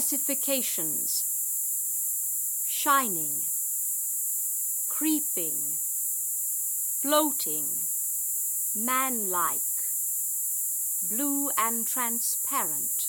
specifications. Shining, creeping, floating, man-like, blue and transparent.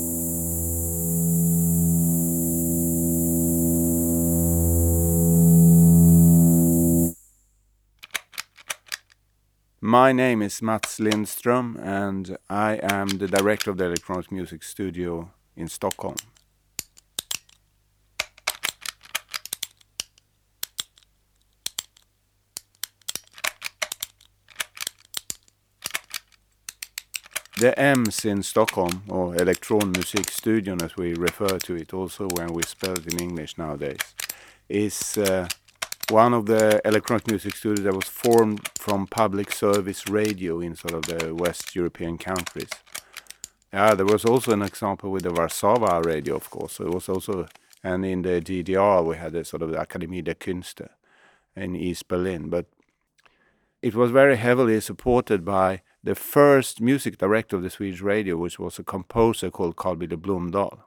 My name is Mats Lindström, and I am the director of the electronic music studio in Stockholm. The EMS in Stockholm, or Elektronmusikstudion as we refer to it also when we spell it in English nowadays, is uh, one of the electronic music studios that was formed from public service radio in sort of the West European countries. Yeah, there was also an example with the Warsaw radio, of course. So it was also, and in the DDR we had the sort of the Akademie der Künste in East Berlin. But it was very heavily supported by the first music director of the Swedish radio, which was a composer called Karl-Birger Blomdahl.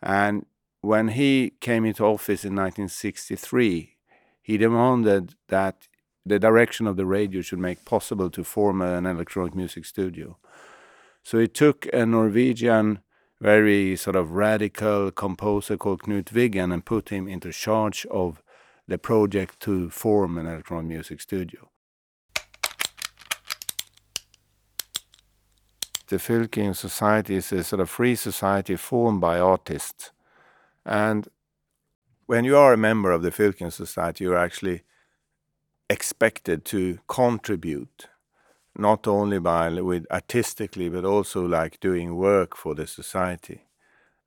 And when he came into office in 1963, he demanded that the direction of the radio should make possible to form an electronic music studio. So he took a Norwegian, very sort of radical composer called Knut Wiggen and put him into charge of the project to form an electronic music studio. the Fylking Society is a sort of free society formed by artists. And when you are a member of the Fylking Society, you're actually expected to contribute, not only by with artistically, but also like doing work for the society.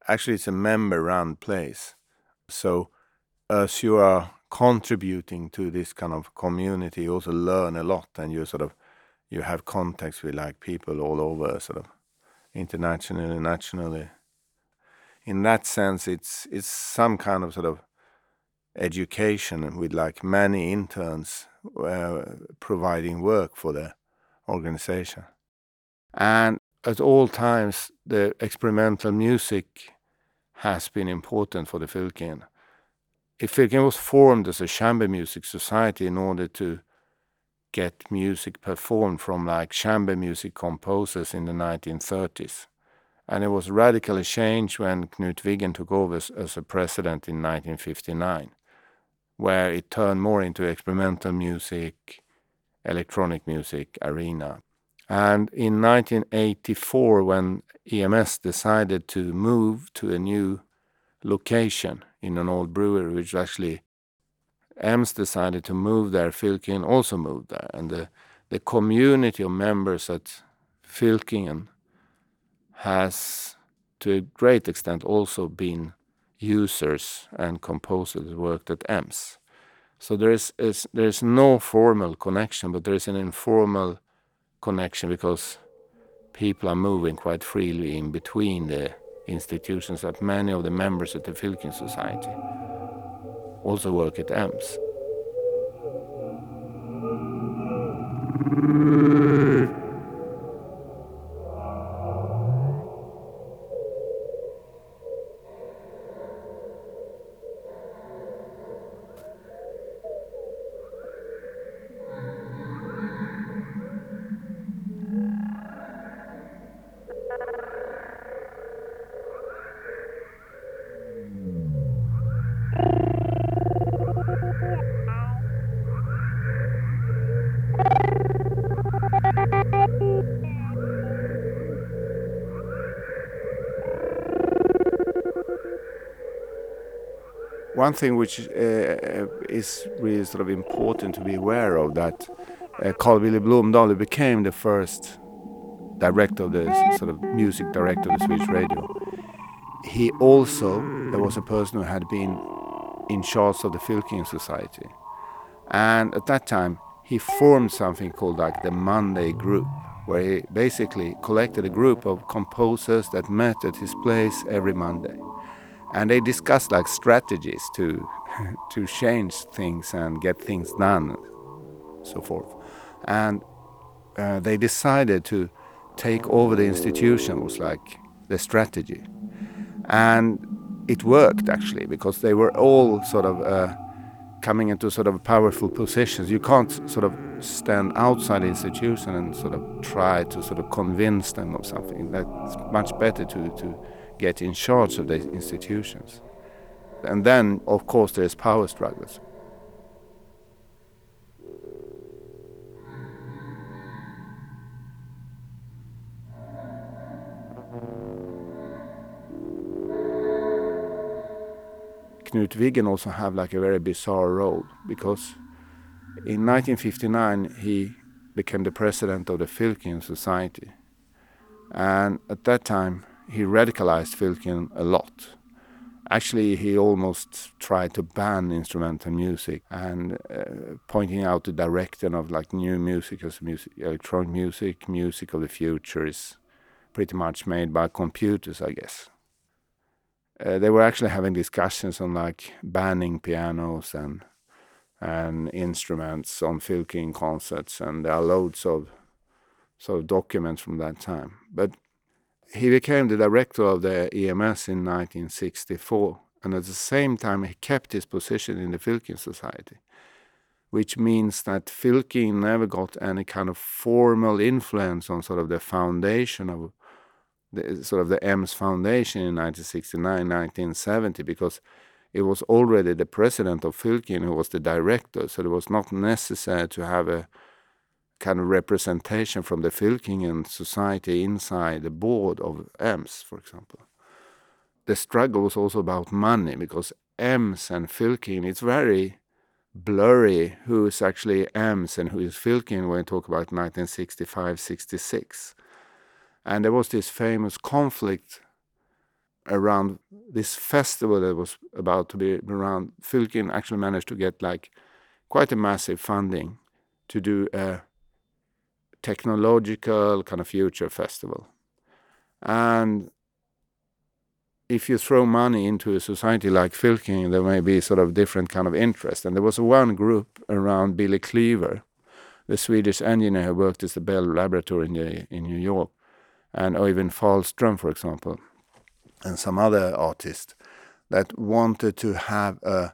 Actually, it's a member-run place. So, as you are contributing to this kind of community, you also learn a lot, and you sort of you have contacts with like people all over, sort of internationally, nationally. In that sense, it's it's some kind of sort of education with like many interns uh, providing work for the organization. And at all times, the experimental music has been important for the Fylking. If Fylking was formed as a chamber music society in order to get music performed from like chamber music composers in the 1930s. And it was radically changed when Knut Wiggen took over as, as a president in 1959, where it turned more into experimental music, electronic music arena. And in 1984, when EMS decided to move to a new location in an old brewery, which actually EMS decided to move there, Fylking also moved there. And the, the community of members at Fylkingen has, to a great extent, also been users and composers worked at EMS. So there is, is there is no formal connection, but there is an informal connection because people are moving quite freely in between the institutions that many of the members of the Fylking Society also work at EMS. one thing which uh, is really sort of important to be aware of that uh, Karl-Birger Blomdahl became the first director of the sort of music director of the Swedish radio, he also there was a person who had been in charge of the Fylking Society, and at that time he formed something called like the Monday Group, where he basically collected a group of composers that met at his place every Monday, and they discussed like strategies to to change things and get things done, so forth, and uh, they decided to take over the institution was like the strategy and it worked actually because they were all sort of uh, coming into sort of powerful positions. You can't sort of stand outside the institution and sort of try to sort of convince them of something. That's much better to, to get in charge of the institutions. And then, of course, there's power struggles. Knut Wiggen also have like a very bizarre role because in 1959 he became the president of the Fylking Society, and at that time he radicalized Fylking a lot. Actually, he almost tried to ban instrumental music and uh, pointing out the direction of like new music as music, electronic music, music of the future is pretty much made by computers, I guess uh, they were actually having discussions on like banning pianos and and instruments on Fylking concerts, and there are loads of sort of documents from that time. But he became the director of the EMS in 1964, and at the same time he kept his position in the Fylking Society, which means that Fylking never got any kind of formal influence on sort of the foundation of the, sort of the EMS Foundation in 1969, 1970, because it was already the president of Fylking who was the director, so it was not necessary to have a kind of representation from the Fylkingen society inside the board of EMS, for example. The struggle was also about money because EMS and Fylking, it's very blurry who is actually EMS and who is Fylking when we talk about 1965 66 and there was this famous conflict around this festival that was about to be around. Fylking actually managed to get like quite a massive funding to do a technological kind of future festival. And if you throw money into a society like Fylking, there may be sort of different kind of interest. And there was one group around Billy Klüver, the Swedish engineer who worked at the Bell Laboratory in, the, in New York, and Öyvind Fahlström, for example, and some other artists that wanted to have a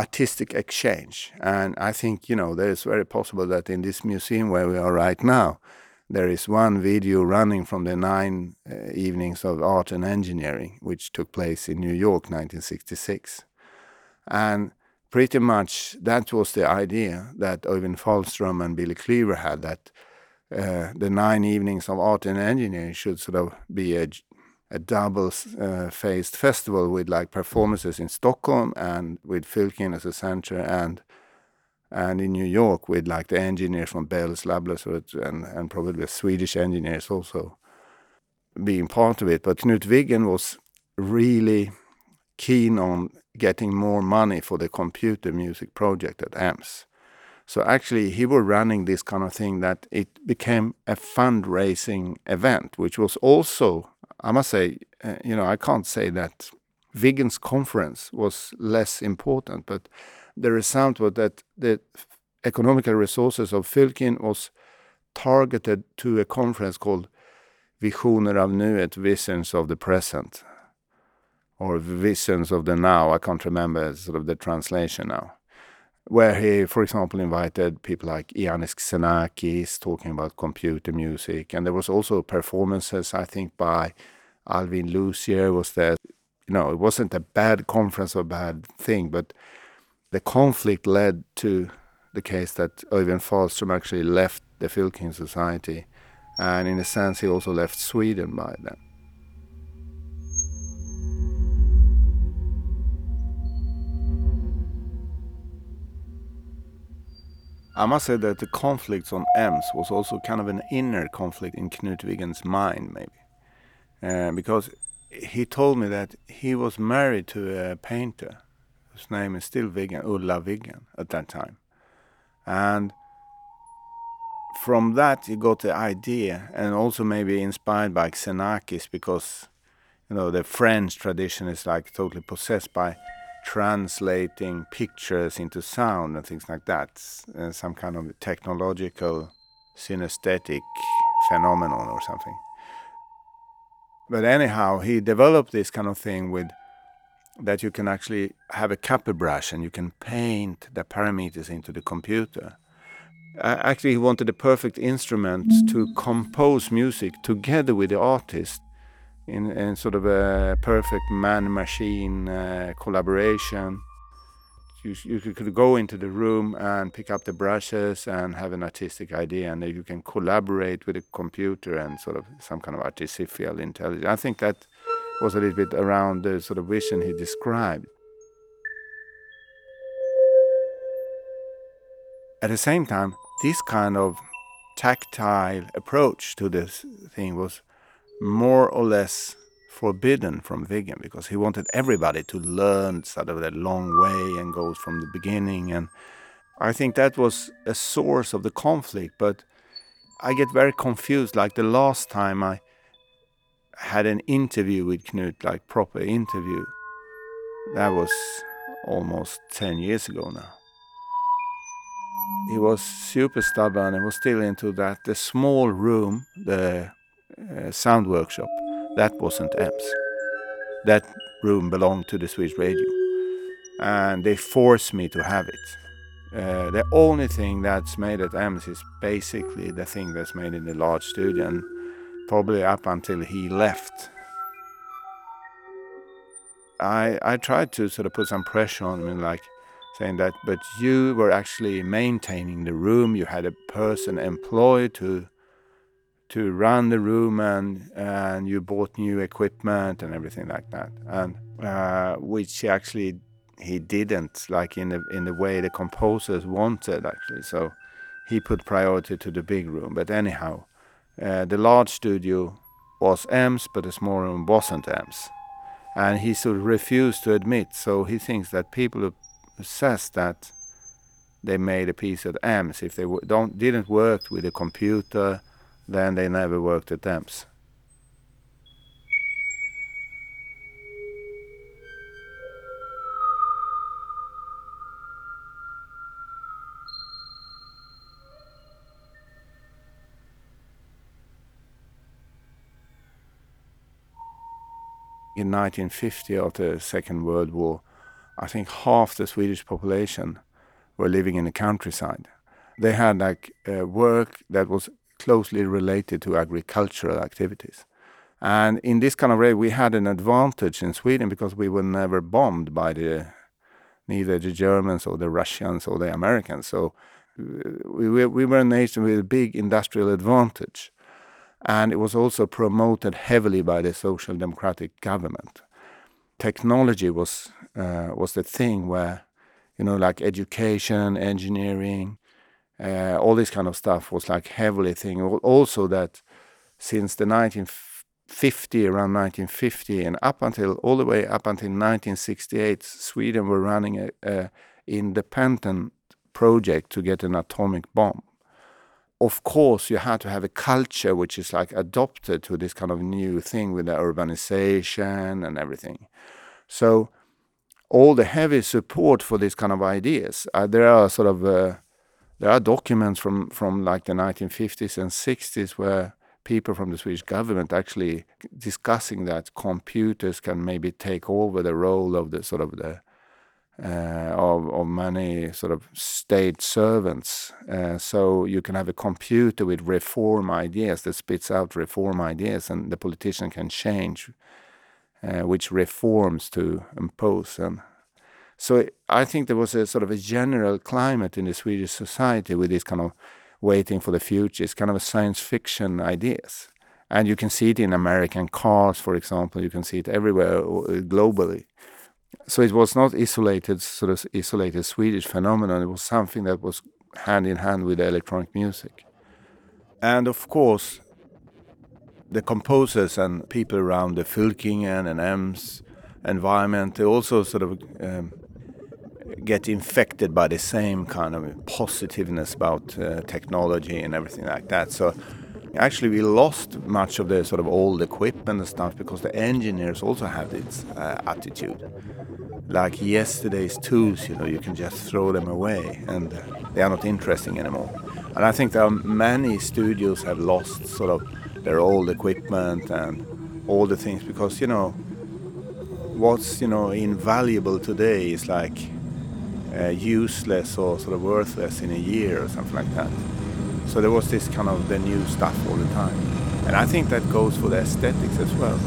artistic exchange. And I think, you know, there is very possible that in this museum where we are right now, there is one video running from the nine uh, evenings of art and engineering, which took place in New York, 1966. And pretty much that was the idea that Öyvind Fahlström and Billy Klüver had that uh, the nine evenings of art and engineering should sort of be a, a double uh, faced festival with like performances in Stockholm and with Fylking as a center and and in New York with like the engineers from Bell's Laboratory and, and probably Swedish engineers also being part of it. But Knut Wiggen was really keen on getting more money for the computer music project at EMS. So actually, he was running this kind of thing that it became a fundraising event, which was also, I must say, uh, you know, I can't say that Wiggen's conference was less important, but the result was that the economical resources of Fylking was targeted to a conference called Visioner av nuet, Visions of the Present, or Visions of the Now. I can't remember sort of the translation now where he, for example, invited people like Iannis Xenakis talking about computer music, and there was also performances, I think, by Alvin Lucier was there. You know, it wasn't a bad conference or bad thing, but the conflict led to the case that Öyvind Fahlström actually left the Fylking Society, and in a sense, he also left Sweden by then. I must say that the conflicts on Ems was also kind of an inner conflict in Knut Wiggen's mind, maybe. Uh, because he told me that he was married to a painter whose name is still Wiggen, Ulla Wiggen, at that time. And from that, he got the idea, and also maybe inspired by Xenakis, because you know the French tradition is like totally possessed by translating pictures into sound and things like that, uh, some kind of technological synesthetic phenomenon or something. But anyhow, he developed this kind of thing with that you can actually have a copper brush and you can paint the parameters into the computer. Uh, actually, he wanted a perfect instrument to compose music together with the artist in, in sort of a perfect man machine uh, collaboration. You, you could go into the room and pick up the brushes and have an artistic idea, and you can collaborate with a computer and sort of some kind of artificial intelligence. I think that was a little bit around the sort of vision he described. At the same time, this kind of tactile approach to this thing was more or less forbidden from Wiggen because he wanted everybody to learn sort of the long way and go from the beginning. And I think that was a source of the conflict. But I get very confused. Like the last time I had an interview with Knut, like proper interview, that was almost 10 years ago now. He was super stubborn and was still into that. The small room, the uh, sound workshop, that wasn't Ems. That room belonged to the Swedish radio. And they forced me to have it. Uh, the only thing that's made at Ems is basically the thing that's made in the large studio, and probably up until he left. I I tried to sort of put some pressure on him, like saying that, but you were actually maintaining the room. You had a person employed to to run the room and and you bought new equipment and everything like that. And uh, which actually he didn't like in the in the way the composers wanted actually. So he put priority to the big room. But anyhow uh, the large studio was Ems but the small room wasn't Ems and he sort of refused to admit. So he thinks that people who says that they made a piece at Ems if they don't didn't work with a computer then they never worked at Ems. In 1950, after the Second World War, I think half the Swedish population were living in the countryside. They had like uh, work that was closely related to agricultural activities. And in this kind of way, we had an advantage in Sweden because we were never bombed by the neither the Germans or the Russians or the Americans. So uh, we, we, we were a nation with a big industrial advantage. And it was also promoted heavily by the social democratic government. Technology was uh, was the thing where, you know, like education, engineering, uh, all this kind of stuff was like heavily thing. Also that since the 1950, around 1950, and up until all the way up until 1968, Sweden were running a, a independent project to get an atomic bomb. Of course, you had to have a culture which is like adopted to this kind of new thing with the urbanization and everything. So all the heavy support for this kind of ideas, uh, there are sort of uh, there are documents from from like the 1950s and 60s where people from the Swedish government actually discussing that computers can maybe take over the role of the sort of the uh, of, of many sort of state servants. Uh, so you can have a computer with reform ideas that spits out reform ideas, and the politician can change uh, which reforms to impose. And so I think there was a sort of a general climate in the Swedish society with this kind of waiting for the future. It's kind of a science fiction ideas. And you can see it in American cars, for example. You can see it everywhere uh, globally. So it was not isolated, sort of isolated Swedish phenomenon. It was something that was hand in hand with electronic music. And of course, the composers and people around the Fylkingen and EMS environment, they also sort of um, get infected by the same kind of positiveness about uh, technology and everything like that. So actually we lost much of the sort of old equipment and stuff because the engineers also have this uh, attitude. Like yesterday's tools, you know, you can just throw them away and they are not interesting anymore. And I think there are many studios have lost sort of their old equipment and all the things because, you know, what's, you know, invaluable today is like uh, useless or sort of worthless in a year or something like that. So there was this kind of the new stuff all the time. And I think that goes for the aesthetics as well.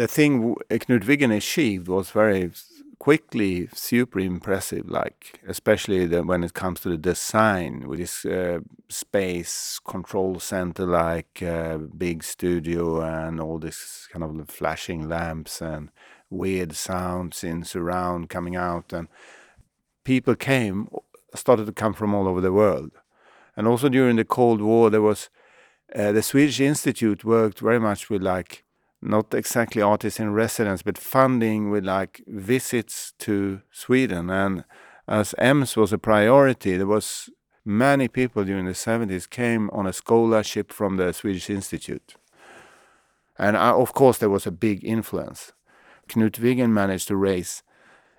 The thing Knut Wiggen achieved was very quickly super impressive like especially the, when it comes to the design with this uh, space control center like uh, big studio and all this kind of flashing lamps and weird sounds in surround coming out and people came started to come from all over the world. And also during the cold war there was uh, the swedish institute worked very much with like not exactly artists in residence, but funding with like visits to Sweden. And as EMS was a priority, there was many people during the 70s came on a scholarship from the Swedish Institute. And uh, of course, there was a big influence. Knut Wiggen managed to raise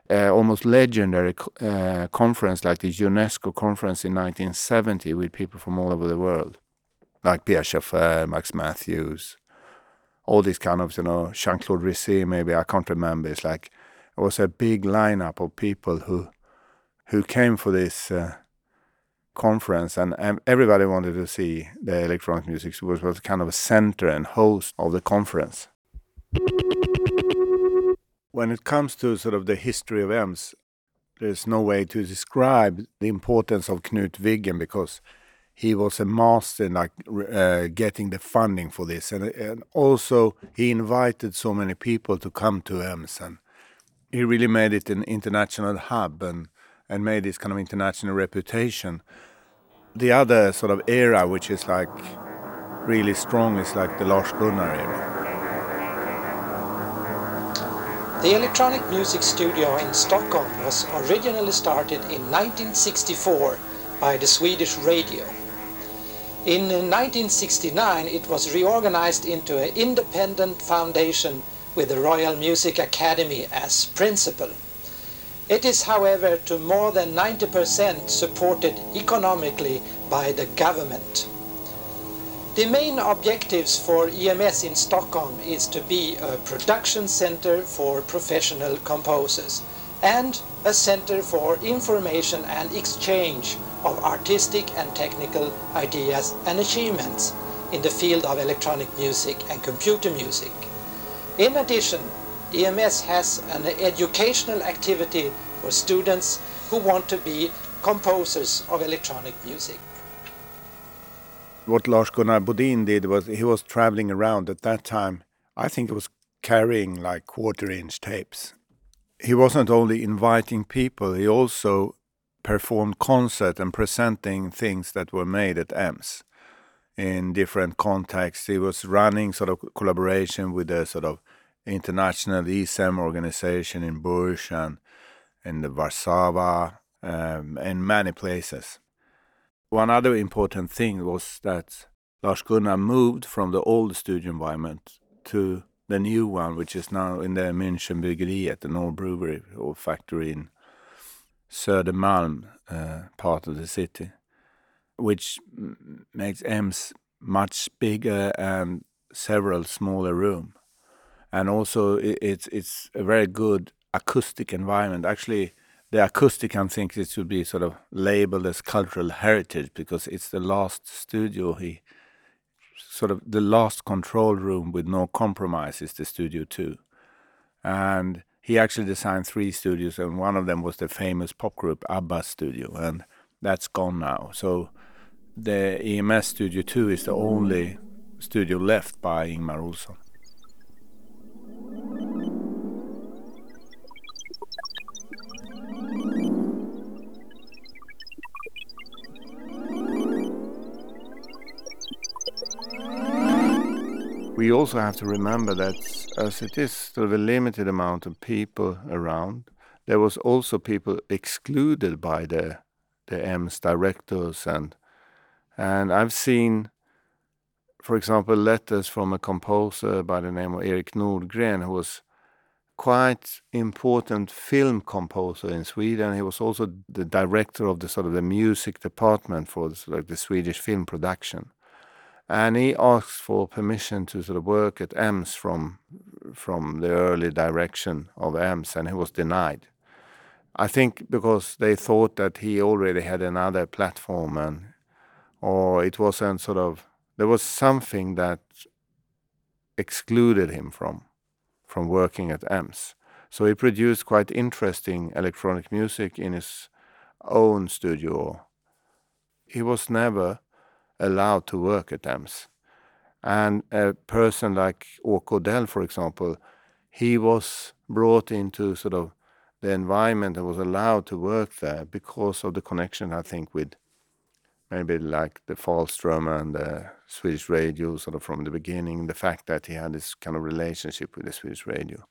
uh, almost legendary uh, conference like the UNESCO conference in 1970 with people from all over the world, like Pierre Schaeffer, Max Mathews, all these kind of, you know, Jean Claude Risset, maybe I can't remember. It's like it was a big lineup of people who who came for this uh, conference, and everybody wanted to see the electronic music. It was, was kind of a center and host of the conference. When it comes to sort of the history of EMS, there's no way to describe the importance of Knut Wiggen because he was a master in like uh, getting the funding for this, and, and also he invited so many people to come to EMS, he really made it an international hub and and made this kind of international reputation. The other sort of era, which is like really strong, is like the Lars Gunnar era. The electronic music studio in Stockholm was originally started in 1964 by the Swedish radio. In uh, 1969 it was reorganized into an independent foundation with the Royal Music Academy as principal. It is however to more than 90% supported economically by the government. The main objectives for EMS in Stockholm is to be a production center for professional composers and a center for information and exchange of artistic and technical ideas and achievements in the field of electronic music and computer music. In addition, EMS has an educational activity for students who want to be composers of electronic music. What Lars Gunnar Bodin did was he was traveling around at that time. I think he was carrying like quarter inch tapes. He wasn't only inviting people, he also performed concert and presenting things that were made at EMS in different contexts. He was running sort of collaboration with the sort of international ESEM organization in Bourges and in the Warsaw um, and many places. one other important thing was that Lars Gunnar moved from the old studio environment to the new one, which is now in the München Bryggeriet, the old brewery or factory in Södermalm, uh, part of the city, which makes EMS much bigger and several smaller room. And also, it, it's it's a very good acoustic environment. Actually, the acoustic, I think it should be sort of labeled as cultural heritage because it's the last studio he sort of the last control room with no compromise is the studio two and he actually designed three studios and one of them was the famous pop group abba studio and that's gone now. So the ems studio 2 is the only studio left by ingmar olsson. We also have to remember that as it is sort of a limited amount of people around, there was also people excluded by the the EMS directors and and I've seen, for example, letters from a composer by the name of Erik Nordgren, who was quite important film composer in Sweden. He was also the director of the sort of the music department for the, like the Swedish film production and he asked for permission to sort of work at EMS from from the early direction of EMS, and he was denied. I think because they thought that he already had another platform, and or it wasn't sort of there was something that excluded him from from working at EMS. So he produced quite interesting electronic music in his own studio. He was never allowed to work at EMS. And a person like Åke Odell, for example, he was brought into sort of the environment and was allowed to work there because of the connection, I think, with maybe like the Fahlström and the Swedish radio, sort of from the beginning, the fact that he had this kind of relationship with the Swedish radio.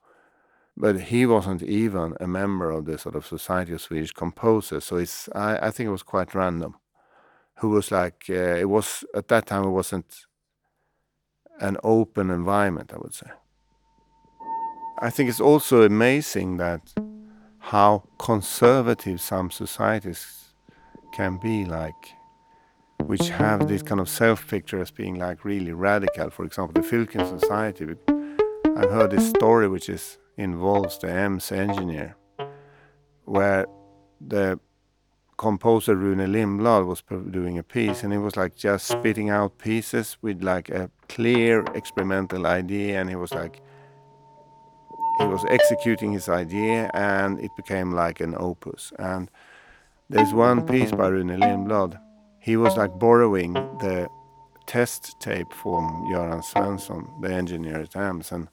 But he wasn't even a member of the sort of Society of Swedish Composers, so it's I, I think it was quite random who was like uh, it was at that time it wasn't an open environment i would say. I think it's also amazing that how conservative some societies can be like which have this kind of self picture as being like really radical. For example the Fylking society i've heard this story which is involves the ems engineer where the composer Rune Lindblad was doing a piece and he was like just spitting out pieces with like a clear experimental idea and he was like he was executing his idea and it became like an opus. And there's one piece by Rune Lindblad. He was like borrowing the test tape from Göran Svensson the engineer at EMS and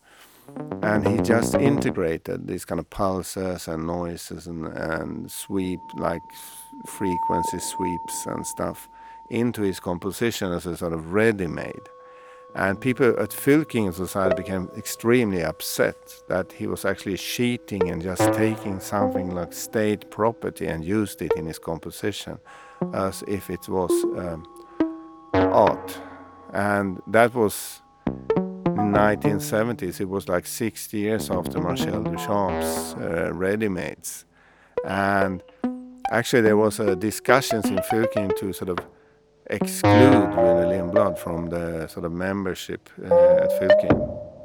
and he just integrated these kind of pulses and noises and, and sweep like frequency sweeps and stuff into his composition as a sort of ready-made. And people at Fylking Society became extremely upset that he was actually cheating and just taking something like state property and used it in his composition as if it was um, art. And that was 1970s, it was like 60 years after Marcel Duchamp's uh, Ready-Mades. And actually there was a discussions in Fylking to sort of exclude Rune Lindblad from the sort of membership uh, at Fylking.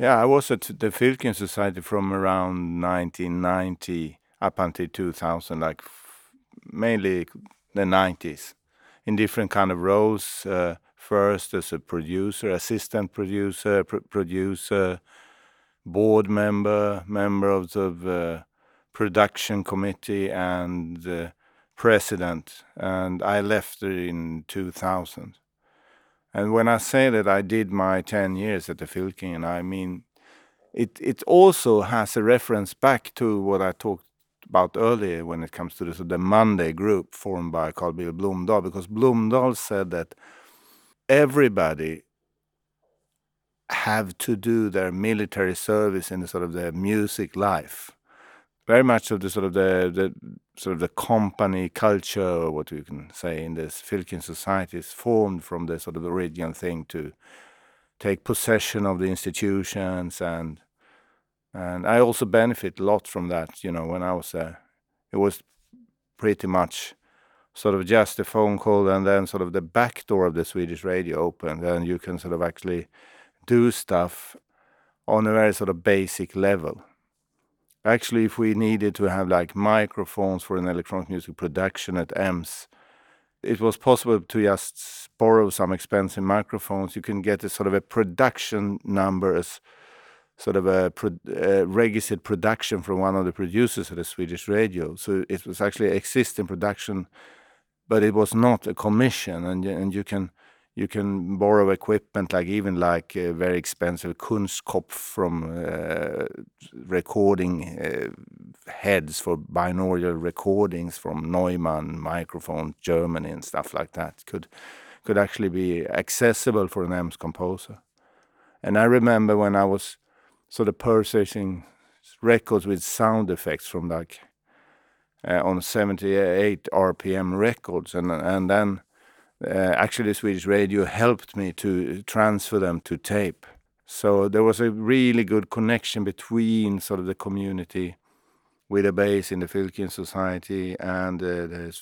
Yeah, I was at the Fylking Society from around 1990 up until 2000, like mainly the 90s, in different kind of roles. Uh, first as a producer, assistant producer, pr- producer, board member, member of the uh, production committee, and uh, president. And I left in 2000. And when I say that I did my 10 years at the Fylking, I mean, it, it also has a reference back to what I talked about earlier when it comes to this, the Monday group formed by Karl-Birger Blomdahl, because Blomdahl said that everybody have to do their military service in the sort of their music life. Very much of the sort of the, the sort of the company culture, what you can say in this Fylking society, is formed from the sort of the original thing to take possession of the institutions and and I also benefit a lot from that. You know, when I was there, it was pretty much sort of just a phone call and then sort of the back door of the Swedish radio opened and you can sort of actually do stuff on a very sort of basic level. Actually, if we needed to have like microphones for an electronic music production at EMS, it was possible to just borrow some expensive microphones. You can get a sort of a production number as sort of a, pro- a registered production from one of the producers at the Swedish radio. So it was actually existing production, but it was not a commission. And and you can you can borrow equipment like even like uh, very expensive Kunstkopf from uh, recording uh, heads for binaural recordings from Neumann microphone Germany and stuff like that could could actually be accessible for an EMS composer. And I remember when I was sort of purchasing records with sound effects from like uh, on 78 RPM records, and and then actually Swedish radio helped me to transfer them to tape. So there was a really good connection between sort of the community with a base in the Fylking Society and uh, the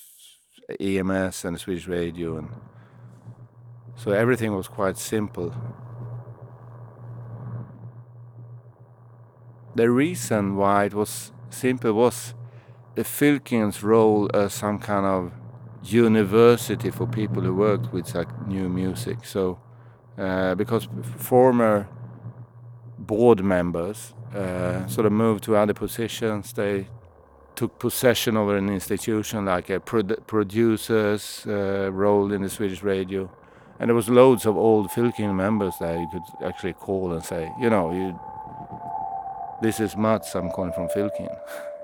EMS and the Swedish radio, and so everything was quite simple. The reason why it was simple was the Fylking's role as some kind of university for people who worked with like new music. So, uh, because former board members uh, sort of moved to other positions, they took possession of an institution like a prod- producer's uh, role in the Swedish radio. And there was loads of old Fylking members there you could actually call and say, you know, you, this is Mats, I'm calling from Fylking.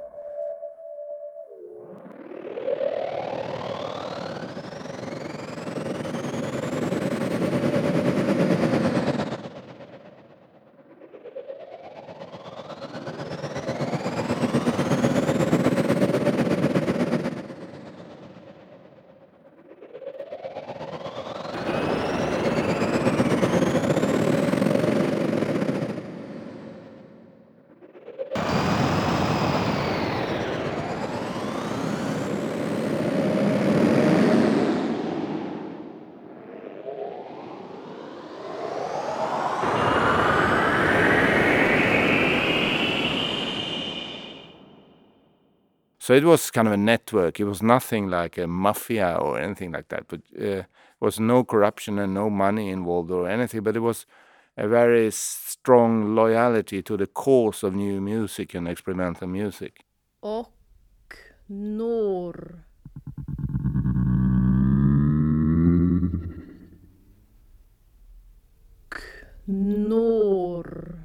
It was kind of a network. It was nothing like a mafia or anything like that. But uh, there was no corruption and no money involved or anything. But it was a very strong loyalty to the cause of new music and experimental music. Och når. Når.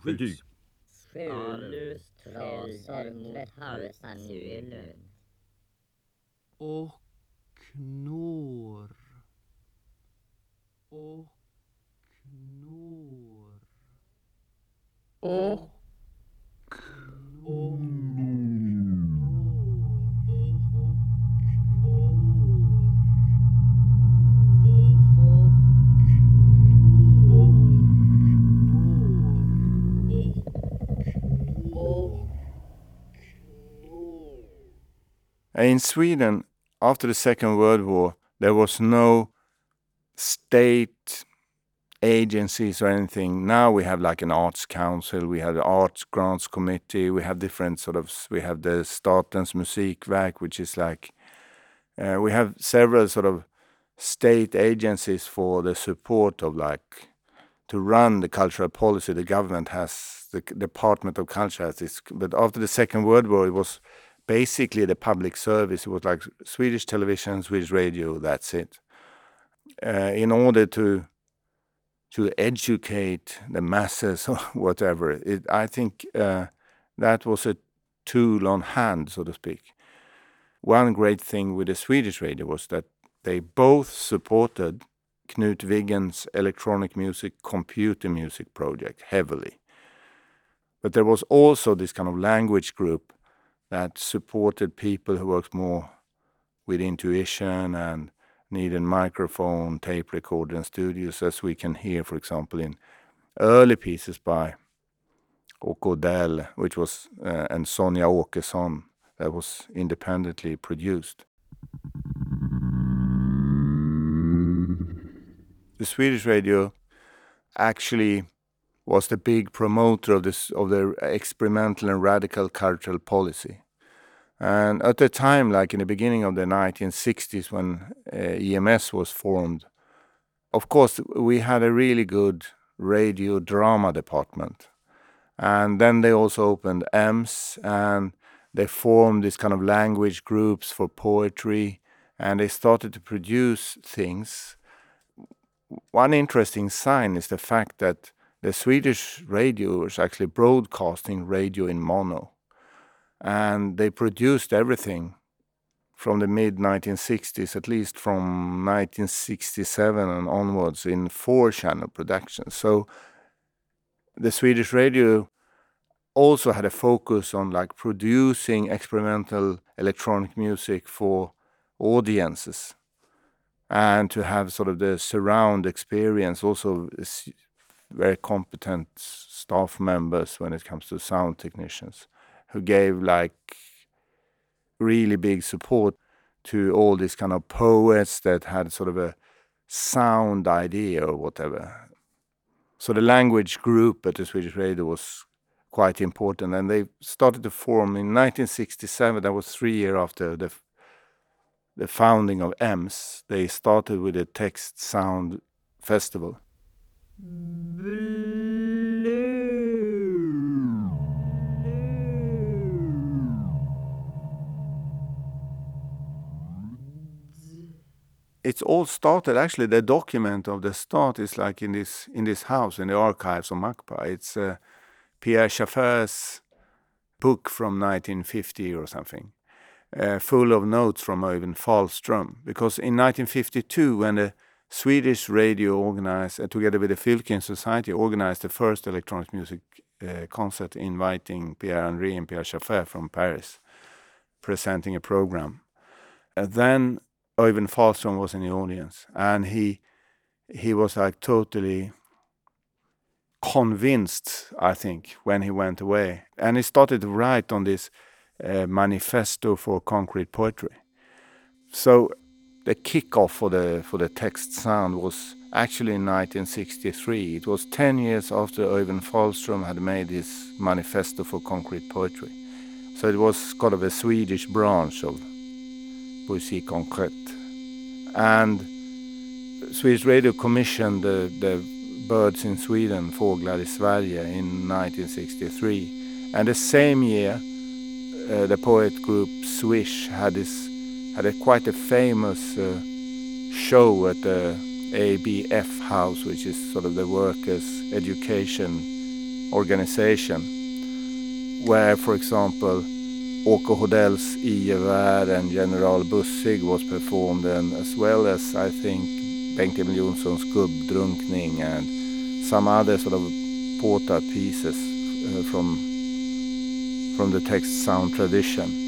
Sjukhus. Sjulus, trasor, halsar, nylun. Och knår. Och knår. Och In Sweden, after the Second World War, there was no state agencies or anything. Now we have like an arts council, we have the arts grants committee, we have different sort of we have the Statens Musikverk, which is like uh, we have several sort of state agencies for the support of like to run the cultural policy. The government has the Department of Culture has this, but after the Second World War, it was basically the public service. It was like Swedish television, Swedish radio. That's it. Uh, in order to to educate the masses or whatever, it, I think uh, that was a tool on hand, so to speak. One great thing with the Swedish radio was that they both supported Knut Wiggen's electronic music, computer music project heavily. But there was also this kind of language group that supported people who worked more with intuition and needed microphone, tape recorder, and studios, as we can hear, for example, in early pieces by Åke which was uh, and Sonja Åkesson, that was independently produced. The Swedish radio actually was the big promoter of this of the experimental and radical cultural policy. And at the time, like in the beginning of the 1960s, when uh, EMS was formed, of course, we had a really good radio drama department. And then they also opened EMS and they formed these kind of language groups for poetry and they started to produce things. One interesting sign is the fact that the Swedish radio was actually broadcasting radio in mono. And they produced everything from the mid 1960s, at least from 1967 and onwards, in four channel productions. So the Swedish radio also had a focus on like producing experimental electronic music for audiences and to have sort of the surround experience also very competent staff members when it comes to sound technicians who gave like really big support to all these kind of poets that had sort of a sound idea or whatever. So the language group at the Swedish radio was quite important, and they started to form in 1967. That was three years after the the founding of EMS. They started with a text sound festival. It's all started actually. The document of the start is like in this in this house in the archives of MACBA. It's uh, Pierre Schaeffer's book from 1950 or something, uh, full of notes from Öyvind Fahlström. Because in 1952, when the Swedish radio organized, uh, together with the Fylking Society, organized the first electronic music uh, concert inviting Pierre Henry and Pierre Schaeffer from Paris, presenting a program. Then Öyvind Fahlström was in the audience, and he he was like totally convinced, I think, when he went away, and he started to write on this uh, manifesto for concrete poetry. So the kickoff for the for the text sound was actually in 1963. It was 10 years after Öyvind Fahlström had made his manifesto for concrete poetry. So it was kind of a Swedish branch of Poesie Concrète. And Swedish Radio commissioned the, the birds in Sweden, Fåglar i Sverige, in 1963. And the same year, uh, the poet group Swish had this had a quite a famous uh, show at the ABF House, which is sort of the workers' education organization, where, for example, Åke Hodell's Igevär and General Bussig was performed, as well as I think Bengt Emil Johnson's Gubbdrunkning and some other sort of porta pieces uh, from from the text sound tradition.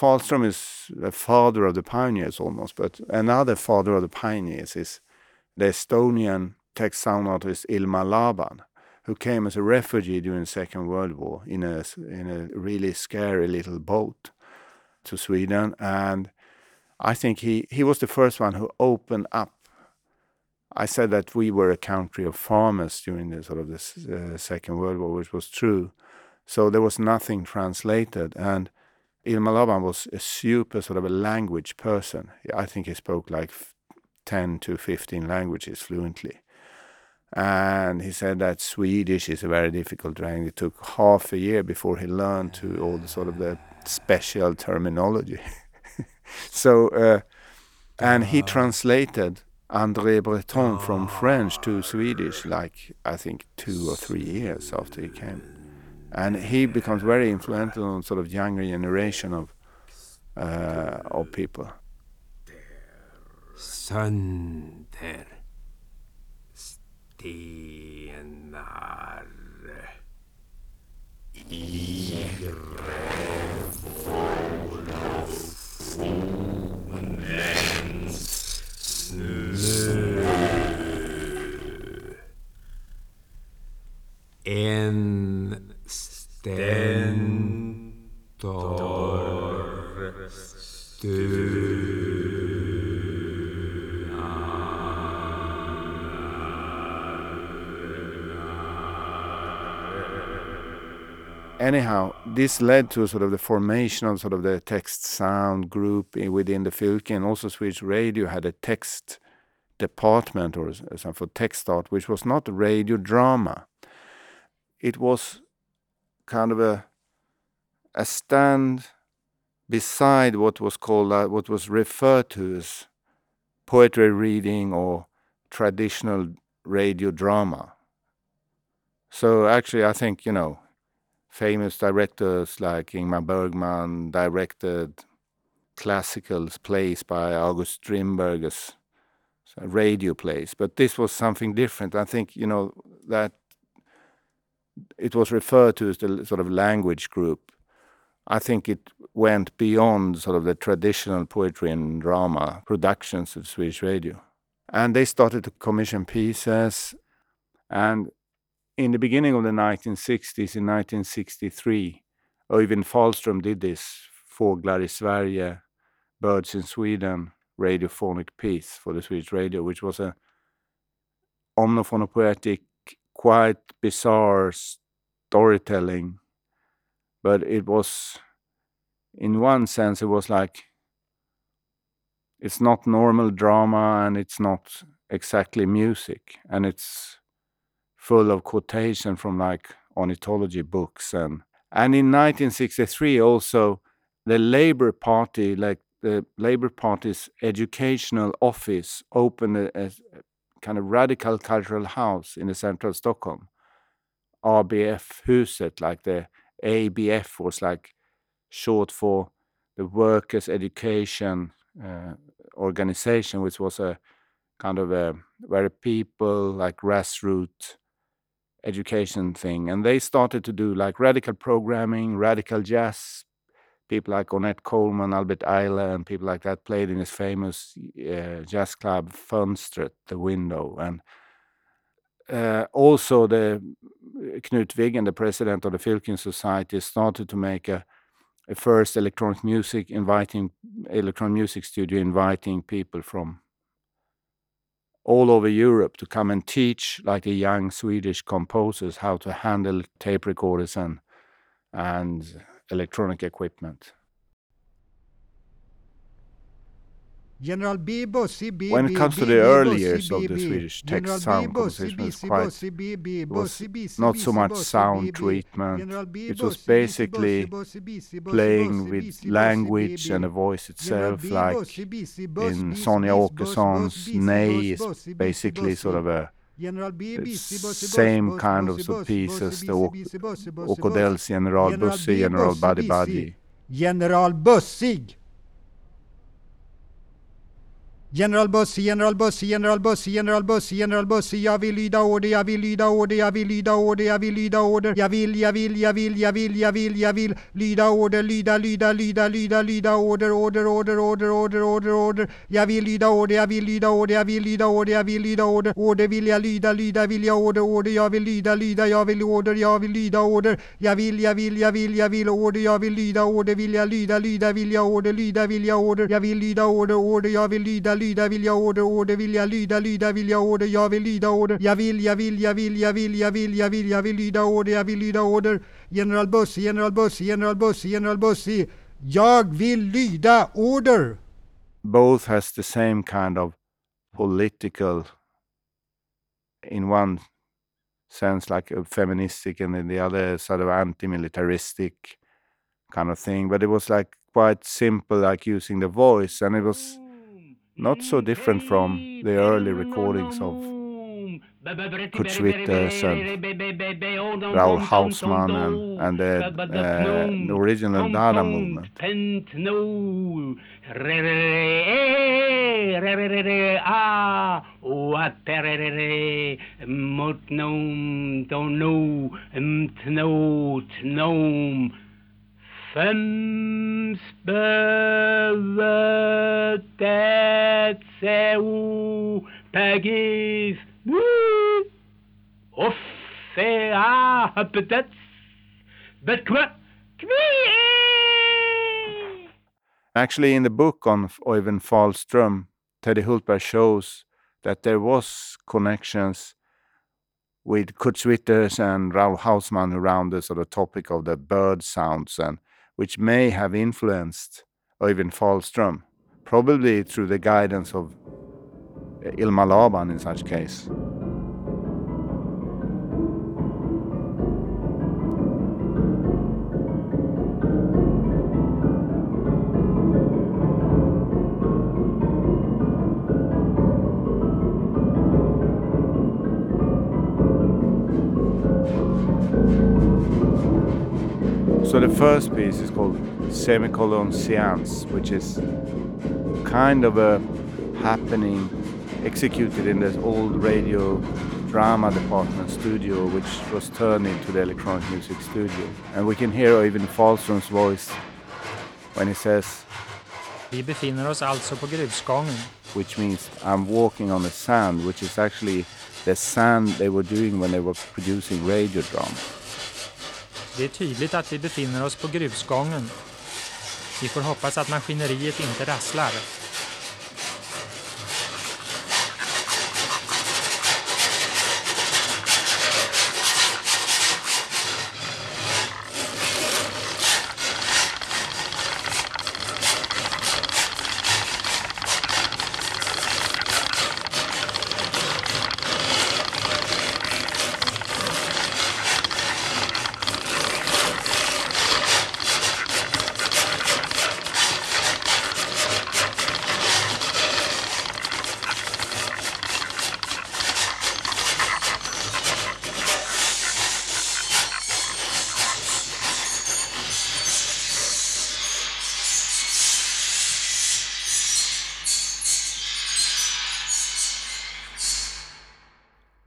Fahlström is the father of the pioneers almost, but another father of the pioneers is the Estonian text sound artist Ilmar Laban, who came as a refugee during the Second World War in a in a really scary little boat to Sweden, and I think he he was the first one who opened up. I said that we were a country of farmers during the sort of the uh, Second World War, which was true. So there was nothing translated, and Ilmar Laban was a super sort of a language person. I think he spoke like 10 to 15 languages fluently. And he said that Swedish is a very difficult language. It took half a year before he learned to all the sort of the special terminology. so, uh, and he translated André Breton from French to Swedish, like I think two or three years after he came, and he becomes very influential on sort of younger generation of uh, of people. En stentor anyhow, this led to sort of the formation of sort of the text sound group within the Fylke, and also Swedish Radio had a text department or something for text art, which was not radio drama. It was kind of a a stand beside what was called uh, what was referred to as poetry reading or traditional radio drama. So actually, I think you know famous directors like Ingmar Bergman directed classical plays by August Strindberg as radio plays, but this was something different. I think you know that it was referred to as the sort of language group. I think it went beyond sort of the traditional poetry and drama productions of Swedish radio. And they started to commission pieces. And in the beginning of the 1960s, in 1963, Öyvind Fahlström did this Fåglar i Sverige, Birds in Sweden radiophonic piece for the Swedish radio, which was a omnophonopoetic, quite bizarre storytelling. But it was, in one sense, it was like it's not normal drama and it's not exactly music, and it's full of quotation from like ornithology books and and in 1963 also the labor party like the labor party's educational office opened a, a kind of radical cultural house in the central stockholm abf huset like the abf was like short for the workers education uh, organization which was a kind of a very people like grassroots education thing. And they started to do like radical programming, radical jazz. People like Ornette Coleman, Albert Ayler, and people like that played in his famous uh, jazz club Fönstret, the window. And uh, also, the Knut Wiggen, the president of the Fylking Society, started to make a, a first electronic music, inviting electronic music studio, inviting people from all over Europe to come and teach like the young Swedish composers how to handle tape recorders and and electronic equipment. General Bibo, CB, When it comes to the early years of the Swedish text sound composition, it's quite it was not so much sound treatment. It was basically playing with language and the voice itself, like in Sonja Åkesson's Nei is basically sort of a same kind of pieces, the Åke Hodell's General Bussig, General Buddy Buddy. General Bussig! General Bussi, General Bussi, General Bussi, General Bussi, General Bussi, jag vill lyda order, jag vill lyda order, jag vill lyda order, jag vill lyda order, jag vill, jag vill, jag vill, jag vill, jag vill, jag vill lyda order, lyda, lyda, lyda, lyda, lyda order, order, order, order, order, order, order, jag vill lyda order, jag vill lyda order, jag vill lyda order, jag vill lyda order, order vill jag lyda, lyda vill jag order, order, jag vill lyda, lyda, jag vill order, jag vill lyda order, jag vill, jag vill, jag vill, jag vill order, jag vill lyda order, vill jag lyda, lyda, vill jag order, lyda, vill jag order, jag vill lyda order, order, jag vill lyda, lyda, vill jag order, order, vill jag lyda, lyda, vill jag order, jag vill lyda order, jag vill, jag vill, jag vill, jag vill, jag vill, jag vill, jag vill lyda order, jag vill lyda order, General Bussi, General Bussi, General Bussi, General Bussi, jag vill lyda order. both has the same kind of political in one sense like a feministic and in the other sort of anti-militaristic kind of thing. But it was like quite simple like using the voice and it was mm. Not so different from the early recordings of Kurt and Raoul Hausmann and, and the, uh, the original Dada movement. Seu pagis offe peut-être but Actually, in the book on Öyvind Fahlström, Teddy Hultberg shows that there was connections with Kurt Schwitters and Raoul Hausmann around the sort of topic of the bird sounds, and which may have influenced Öyvind Fahlström, probably through the guidance of uh, Ilmar Laban in such case. First piece is called Semicolon Seance, which is kind of a happening executed in this old radio drama department studio, which was turned into the electronic music studio. And we can hear even Fahlström's voice when he says, Vi befinner oss alltså på grusgången. which means I'm walking on the sand, which is actually the sand they were doing when they were producing radio drama. Det är tydligt att vi befinner oss på grusgången. Vi får hoppas att maskineriet inte rasslar.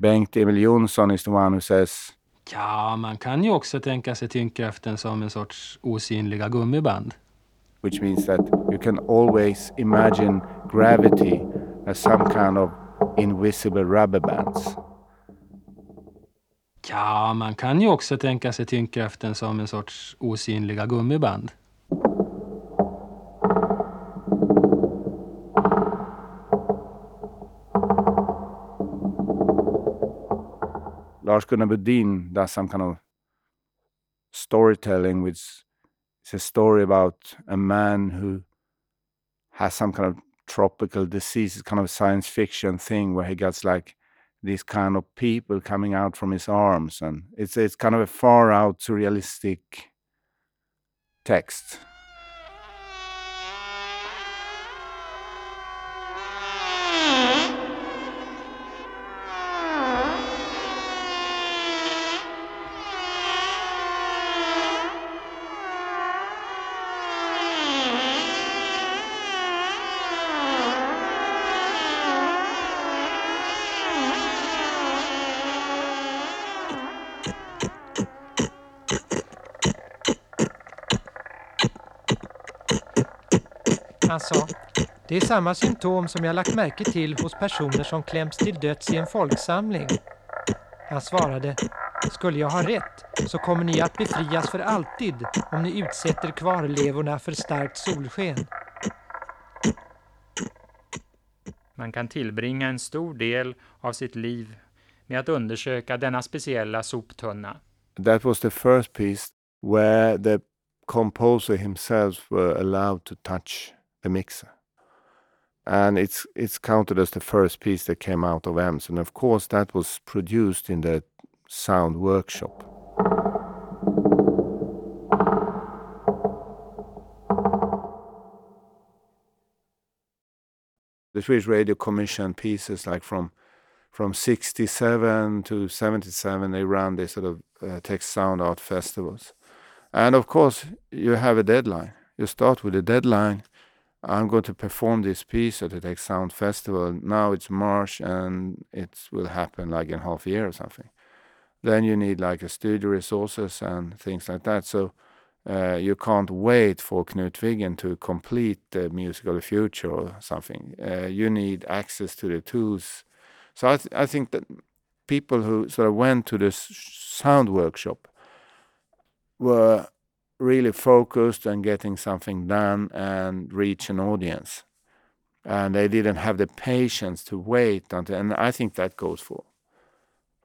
Bengt Emil Jonsson is the one who says, Ja, man kan ju också tänka sig tyngdkraften som en sorts osynliga gummiband. which means that you can always imagine gravity as some kind of invisible rubber bands. Ja, man kan ju också tänka sig tyngdkraften som en sorts osynliga gummiband. Lars Gunnar Bodin does some kind of storytelling, which is a story about a man who has some kind of tropical disease. It's kind of a science fiction thing where he gets like these kind of people coming out from his arms, and it's it's kind of a far out surrealistic text. Han sa, det är samma symptom som jag lagt märke till hos personer som kläms till döds i en folksamling. Han svarade, skulle jag ha rätt så kommer ni att befrias för alltid om ni utsätter kvarlevorna för starkt solsken. Man kan tillbringa en stor del av sitt liv med att undersöka denna speciella soptunna. That was the first piece where the composer himself were allowed to touch the mixer. And it's it's counted as the first piece that came out of EMS. And of course that was produced in the sound workshop. The Swedish Radio commissioned pieces like from from 67 to 77 they ran these sort of uh, text sound art festivals and of course you have a deadline you start with a deadline i'm going to perform this piece at the text sound festival. Now it's march and it will happen like in half a year or something. Then you need like a studio resources and things like that. So uh, you can't wait for Knut Wiggen to complete the musical future or something. Uh, you need access to the tools. So I, th- I think that people who sort of went to this sound workshop were really focused on getting something done and reach an audience. And they didn't have the patience to wait until, and I think that goes for,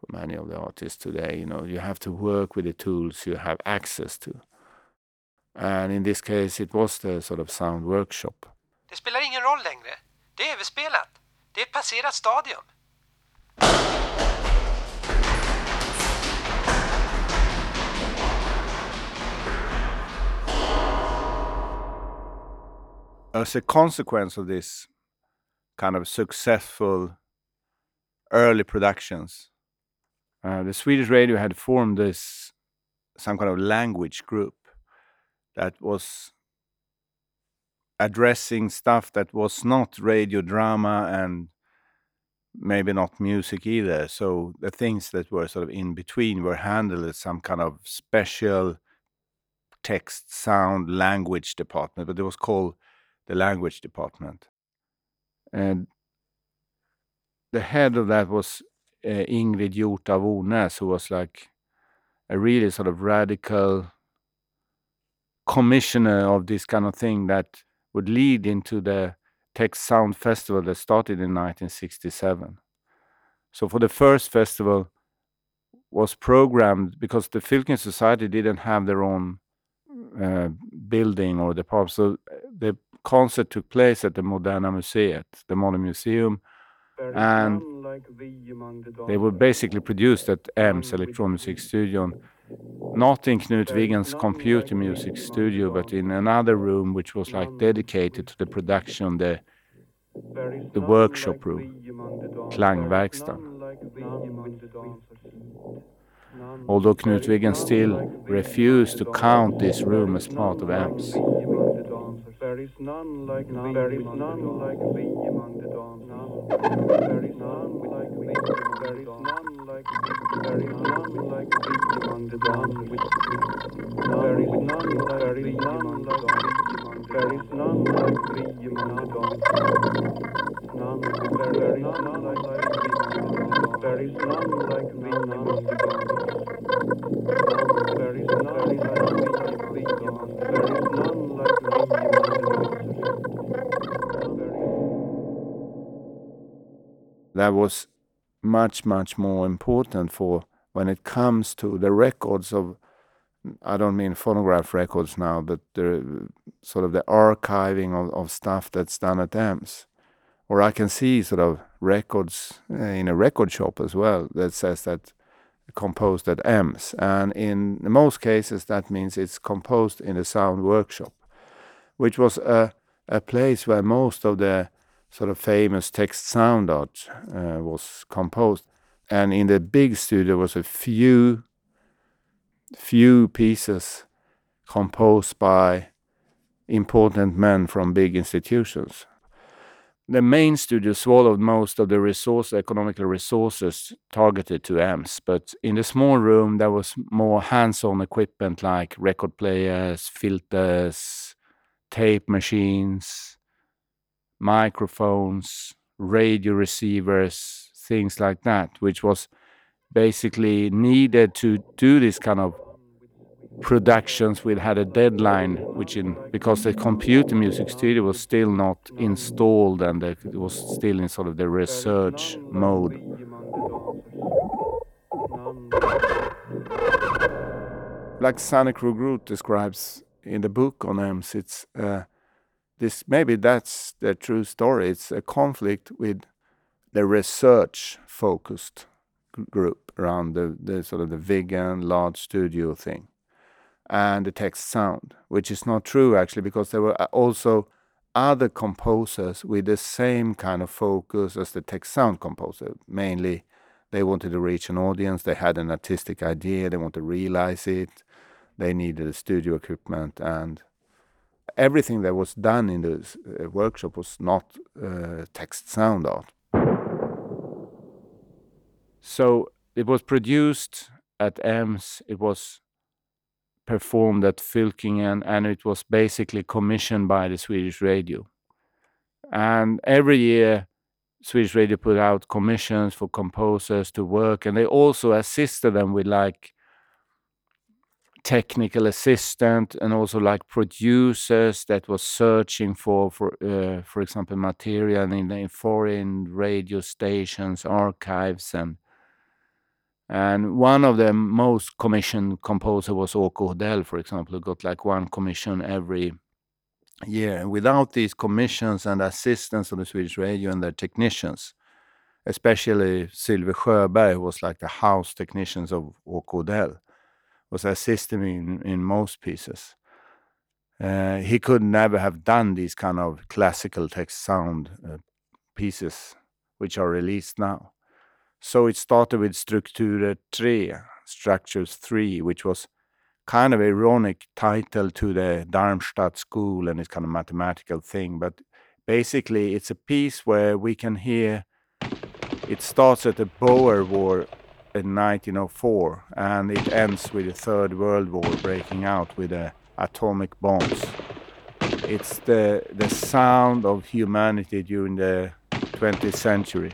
for many of the artists today. You know, you have to work with the tools you have access to. And in this case, it was the sort of sound workshop. Det spelar ingen roll längre. Det är överspelat. Det är ett passerat stadium. As a consequence of this kind of successful early productions, uh, the Swedish radio had formed this some kind of language group that was addressing stuff that was not radio drama and maybe not music either. So the things that were sort of in between were handled as some kind of special text, sound, language department, but it was called the language department. And the head of that was uh, Ingrid Hjort af who was like a really sort of radical commissioner of this kind of thing that would lead into the Text Sound Festival that started in 1967. So for the first festival was programmed because the Fylking Society didn't have their own uh, building or department. So the concert took place at the Moderna Museet, the Modern Museum, and they were basically produced at EMS, Electronic Music Studio, not in Knut Wiggen's computer music studio, but in another room which was like dedicated to the production, the the workshop room, Klangverkstan. Although Knut Wiggen still refused to count this room as part of EMS. There is none like thee. There is none like thee among the dancers. There is none like thee. There is none like. There is none like thee among the dancers. There is none like thee among the dancers. There is none like thee among the dancers. None. There is none like. There is none like thee among the dancers. There is none like thee. There is none like thee among that was much much more important for when it comes to the records of I don't mean phonograph records now, but the sort of the archiving of, of stuff that's done at EMS. Or I can see sort of records uh, in a record shop as well that says that composed at EMS. And in most cases, that means it's composed in a sound workshop, which was a, a place where most of the sort of famous text sound art uh, was composed. And in the big studio was a few few pieces composed by important men from big institutions. The main studio swallowed most of the resource, economical resources targeted to amps, but in the small room there was more hands-on equipment like record players, filters, tape machines, microphones, radio receivers, things like that, which was basically needed to do this kind of productions we had a deadline which in because the computer music studio was still not installed and it was still in sort of the research mode. Like Sanne Krogh describes in the book on EMS it's uh, this maybe that's the true story. It's a conflict with the research focused group around the, the sort of the Wiggen large studio thing and the text sound, which is not true actually, because there were uh, also other composers with the same kind of focus as the text sound composer. Mainly, they wanted to reach an audience, they had an artistic idea, they wanted to realize it, they needed the studio equipment, and everything that was done in the uh, workshop was not uh, text sound art. So it was produced at EMS, it was performed at Fylkingen and it was basically commissioned by the Swedish radio. And every year, Swedish radio put out commissions for composers to work, and they also assisted them with like technical assistant and also like producers that was searching for, for uh, for example, material in, in foreign radio stations, archives, and and one of the most commissioned composer was Åke Hodell, for example, who got like one commission every year. And without these commissions and assistance of the Swedish radio and their technicians, especially Sylve Sjöberg, who was like the house technicians of Åke Hodell, was assisting me in, in most pieces. Uh, he could never have done these kind of classical text sound uh, pieces, which are released now. So it started with Strukturer 3, Structures 3, which was kind of ironic title to the Darmstadt school and it's kind of mathematical thing. But basically, it's a piece where we can hear it starts at the Boer War in 1904 and it ends with the Third World War breaking out with the atomic bombs. It's the, the sound of humanity during the 20th century.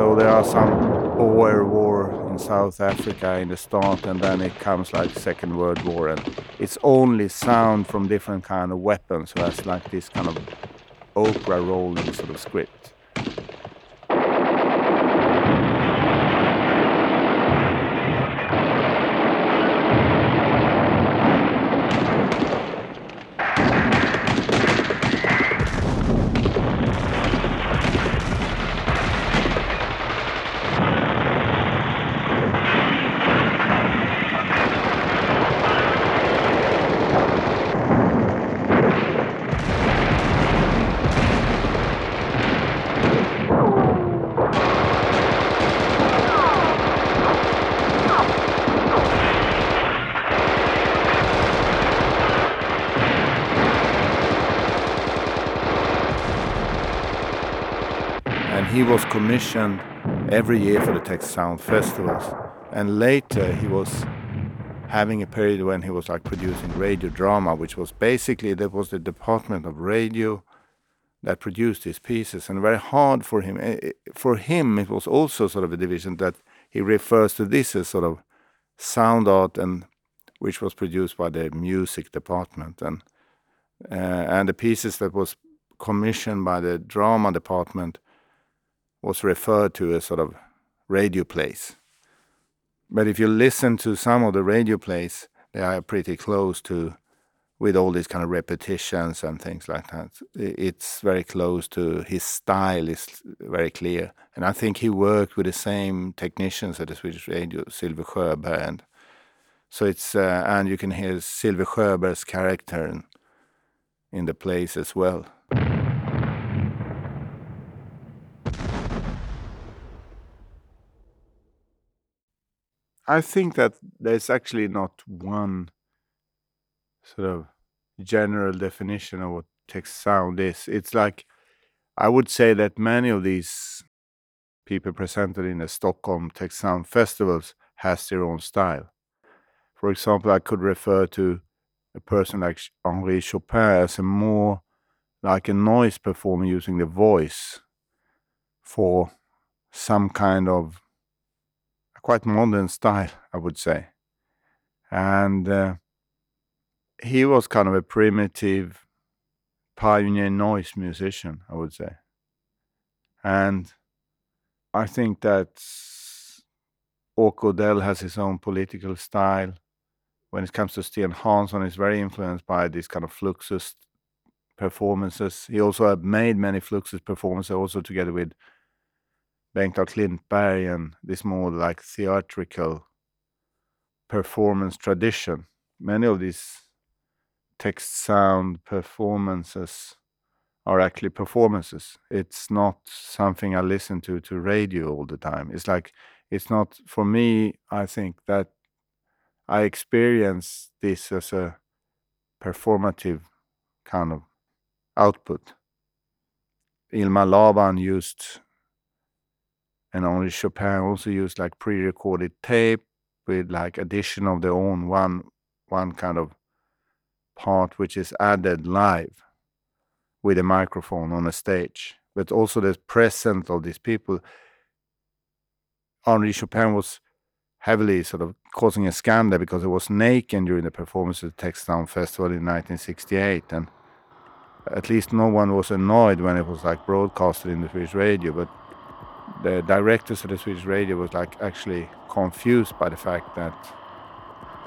So there are some Boer War in In the start, and then it comes like Second World War, and it's only sound from different kind of weapons. So that's like this kind of opera rolling sort of script. and he was commissioned every year for the Text Sound festivals. And later he was having a period when he was like producing radio drama, which was basically that was the department of radio that produced his pieces, and very hard for him. eh, eh, For him, it was also sort of a division that he refers to this as sort of sound art, and which was produced by the music department, and uh, and the pieces that was commissioned by the drama department was referred to as sort of radio plays. But if you listen to some of the radio plays, they are pretty close to with all these kind of repetitions and things like that. It's very close to his style is very clear, and I think he worked with the same technicians at the Swedish Radio, Sylve Sjöberg, and so it's uh, and you can hear Sylve Sjöberg's character in, in the plays as well. I think that there's actually not one sort of general definition of what text sound is. It's like I would say that many of these people presented in the Stockholm text sound festivals has their own style. For example, I could refer to a person like Henri Chopin as a more like a noise performer using the voice for some kind of quite modern style, I would say. And uh, he was kind of a primitive pioneer noise musician, I would say. And I think that Åke Hodell has his own political style. When it comes to Sten Hansson, he's very influenced by these kind of Fluxus performances. He also made many Fluxus performances, also together with Bengt af Klintberg and this more like theatrical performance tradition. Many of these text sound performances are actually performances. It's not something I listen to to radio all the time. It's like it's not for me. I think that I experience this as a performative kind of output. Ilmar Laban used Henri Chopin also used like pre-recorded tape with like addition of their own one one kind of part which is added live with a microphone on a stage. But also the presence of these people. Henri Chopin was heavily sort of causing a scandal because he was naked during the performance at the Text Sound Festival in 1968 and at least no one was annoyed when it was like broadcasted in the Swedish radio but the directors of the Swedish radio was like actually confused by the fact that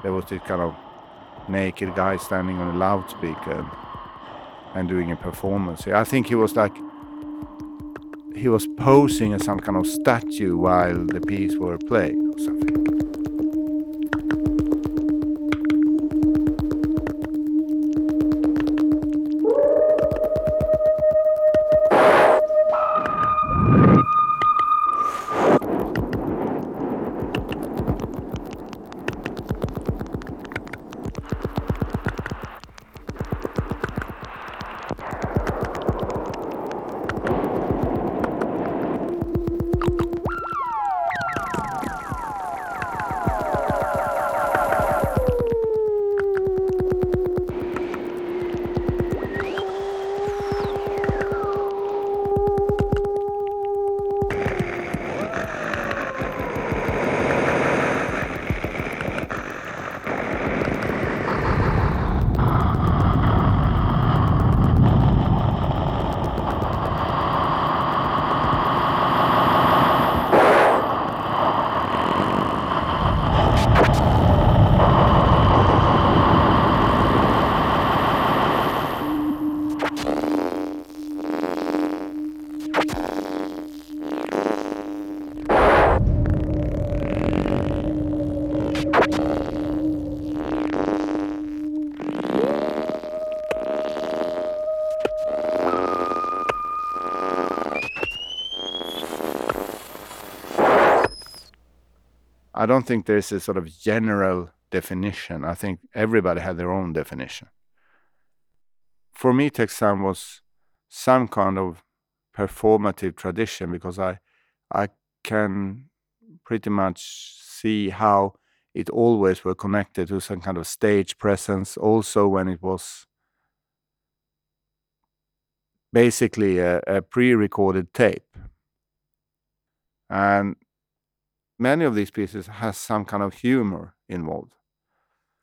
there was this kind of naked guy standing on a loudspeaker and, doing a performance. I think he was like he was posing as some kind of statue while the piece were played or something. I don't think there's a sort of general definition. I think everybody had their own definition. For me, sound was some kind of performative tradition because I I can pretty much see how it always were connected to some kind of stage presence. Also, when it was basically a, a pre-recorded tape, and many of these pieces has some kind of humor involved.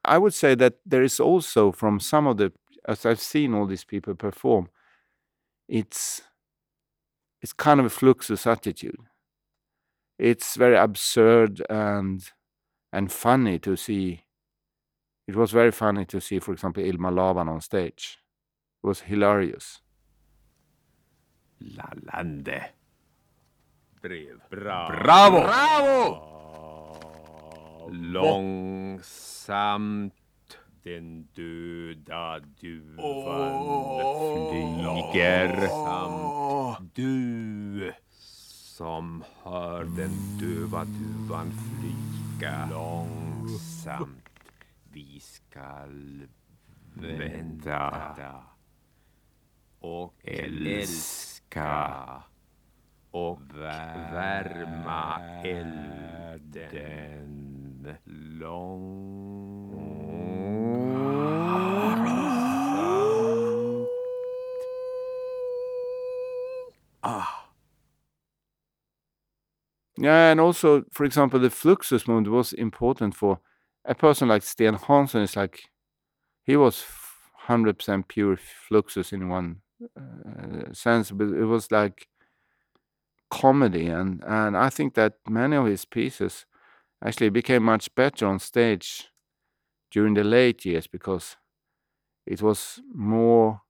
I would say that there is also from some of the as I've seen all these people perform, it's it's kind of a fluxus attitude. It's very absurd and and funny to see it was very funny to see, for example, Ilmar Laban on stage. It was hilarious. Lallande. Brev. Bra. Bravo! Bravo! Långsamt. Den döda duvan flyger. Du som hör den döva duvan flyga långsamt. Vi skall vänta och älska och värma elden långsamt. Ah. Yeah, and also, for example, the Fluxus movement was important for a person like Sten Hanson. Is like he was hundred percent pure Fluxus in one uh, sense, but it was like comedy, and and I think that many of his pieces actually became much better on stage during the late years because it was more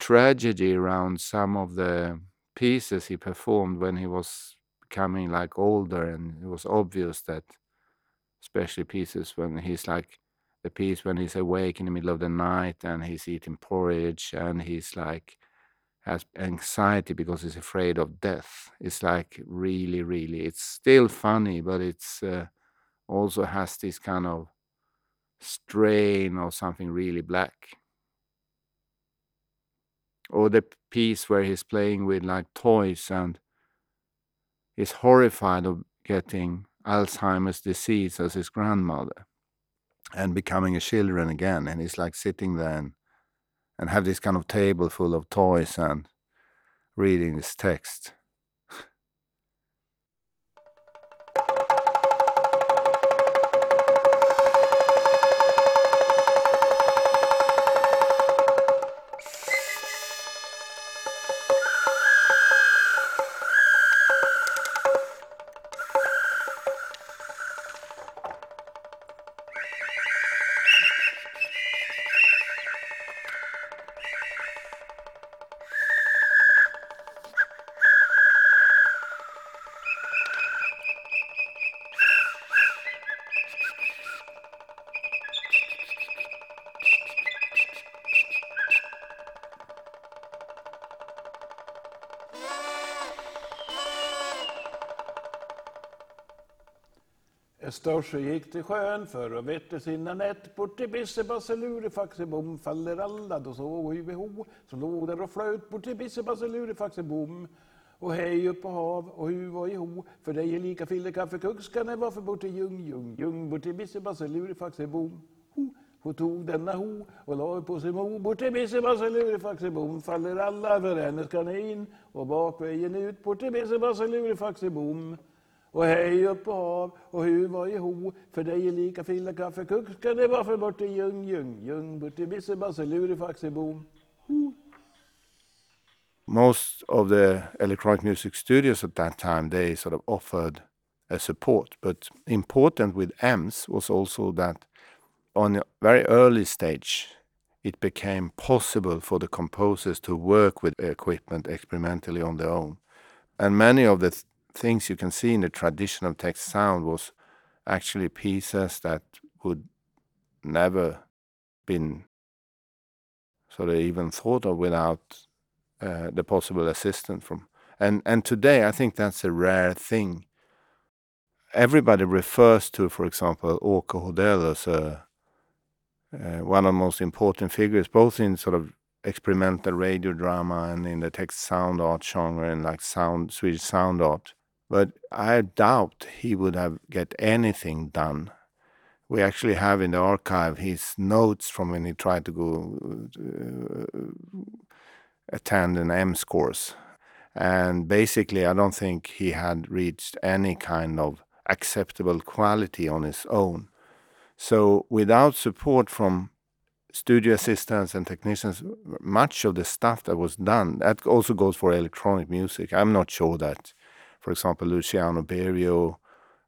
tragedy around some of the pieces he performed when he was becoming like older and it was obvious that especially pieces when he's like the piece when he's awake in the middle of the night and he's eating porridge and he's like has anxiety because he's afraid of death it's like really really it's still funny but it's uh, also has this kind of strain of something really black or the piece where he's playing with like toys and is horrified of getting Alzheimer's disease as his grandmother and becoming a children again. And he's like sitting there and, and have this kind of table full of toys and reading this text. Storse gick till sjön för att vette sina nät. Bort till Bisse Basselurifaxebom faller alla då så i ho som låg där och flöt. Bort till Bisse Basselurifaxebom och hej upp på hav och hu var i ho. För dig är lika fille kaffekugg ska det vara för bort till ljung, ljung, ljung. Bort till Bisse Basselurifaxebom. Ho, ho tog denna ho och la på sin mo. Bort till Bisse Basselurifaxebom faller alla för henne ska ni in och bakvägen ut. Bort till Bisse Basselurifaxebom. Hu var i ho. För det för. Most of the electronic music studios at that time, they sort of offered a support. But important with EMS was also that on a very early stage, it became possible for the composers to work with equipment experimentally on their own. And many of the th- things you can see in the traditional text sound was actually pieces that would never been sort of even thought of without uh, the possible assistance from and and today I think that's a rare thing. Everybody refers to, for example, Åke Hodell as a, uh, one of the most important figures, both in sort of experimental radio drama and in the text sound art genre and like sound Swedish sound art. But I doubt he would have get anything done. We actually have in the archive his notes from when he tried to go uh, attend an M course. And basically, I don't think he had reached any kind of acceptable quality on his own. So, without support from studio assistants and technicians, much of the stuff that was done, that also goes for electronic music. I'm not sure that for example, Luciano Berio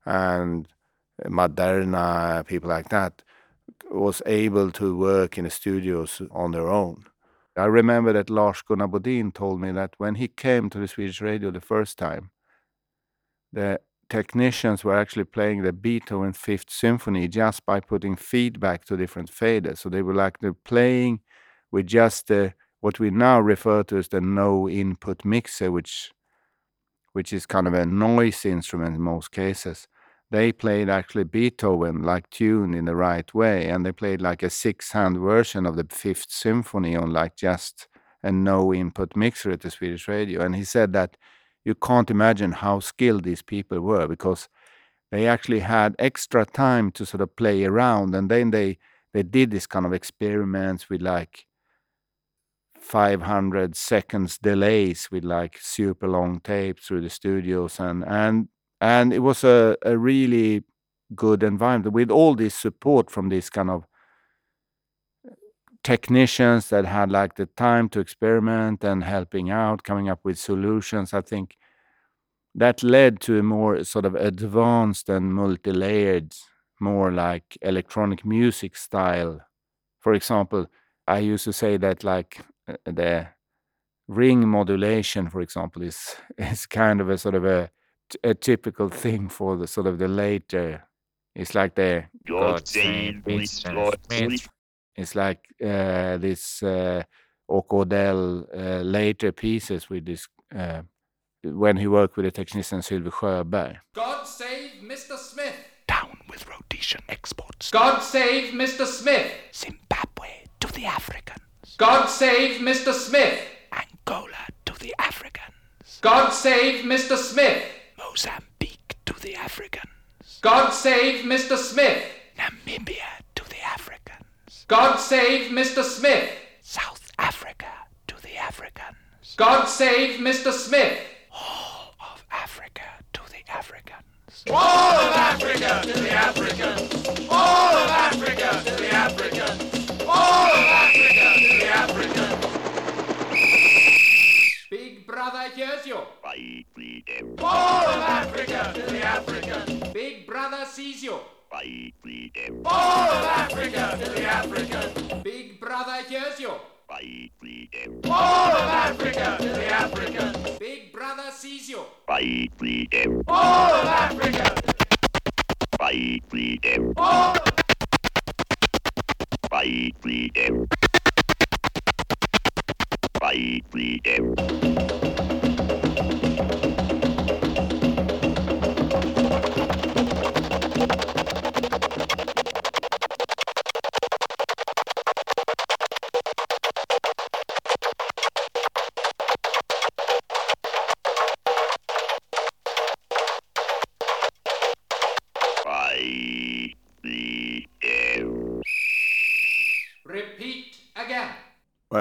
and Maderna, people like that, was able to work in the studios on their own. I remember that Lars Gunnar Bodin told me that when he came to the Swedish radio the first time, the technicians were actually playing the Beethoven Fifth Symphony just by putting feedback to different faders. So they were like they're playing with just the what we now refer to as the no input mixer, which which is kind of a noise instrument in most cases. They played actually Beethoven like tuned in the right way, and they played like a six-hand version of the Fifth Symphony on like just a no input mixer at the Swedish radio. And he said that you can't imagine how skilled these people were because they actually had extra time to sort of play around and then they they did this kind of experiments with like 500 seconds delays with like super long tapes through the studios and and and it was a, a really good environment with all this support from these kind of technicians that had like the time to experiment and helping out coming up with solutions. I think that led to a more sort of advanced and multi-layered more like electronic music style. For example i used to say that like uh, the ring modulation for example is is kind of a sort of a, a typical thing for the sort of the later it's like the God save Mr. Smith. it's like uh, this uh, Åke Hodell uh, later pieces with this uh, when he worked with the technician Sylve Sjöberg. God save Mr. Smith. Down with Rhodesian exports. God save Mr. Smith. Zimbabwe to the Africans. God save Mr. Smith. Angola to the Africans. God save Mr. Smith. Mozambique to the Africans. God save Mr. Smith. Namibia to the Africans. God save Mr. Smith. South Africa to the Africans. God save Mr. Smith. All of Africa to the Africans. All of Africa to the Africans. All of Africa to the Africans. All of Africa the Africans. Big brother hears you. All of Africa the Africans. Big brother sees you. All of Africa the Africans. Big brother hears you. All of Africa the Africans. Big brother sees you. All of Africa. All Repeat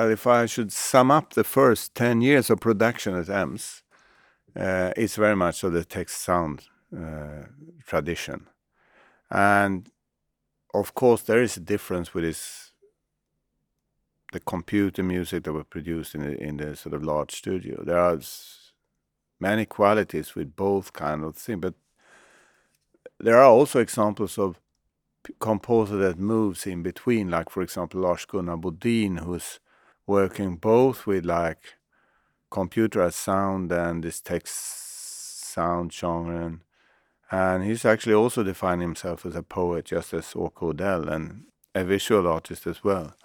Well, if I should sum up the first 10 years of production at EMS, uh, it's very much of the text sound uh, tradition. And of course, there is a difference with this, the computer music that were produced in the, in the sort of large studio. There are many qualities with both kind of thing, but there are also examples of composer that moves in between, like for example Lars Gunnar Bodin, who's working both with like computerized sound and this text sound genre. And he's actually also defined himself as a poet, just as Hodell, and a visual artist as well.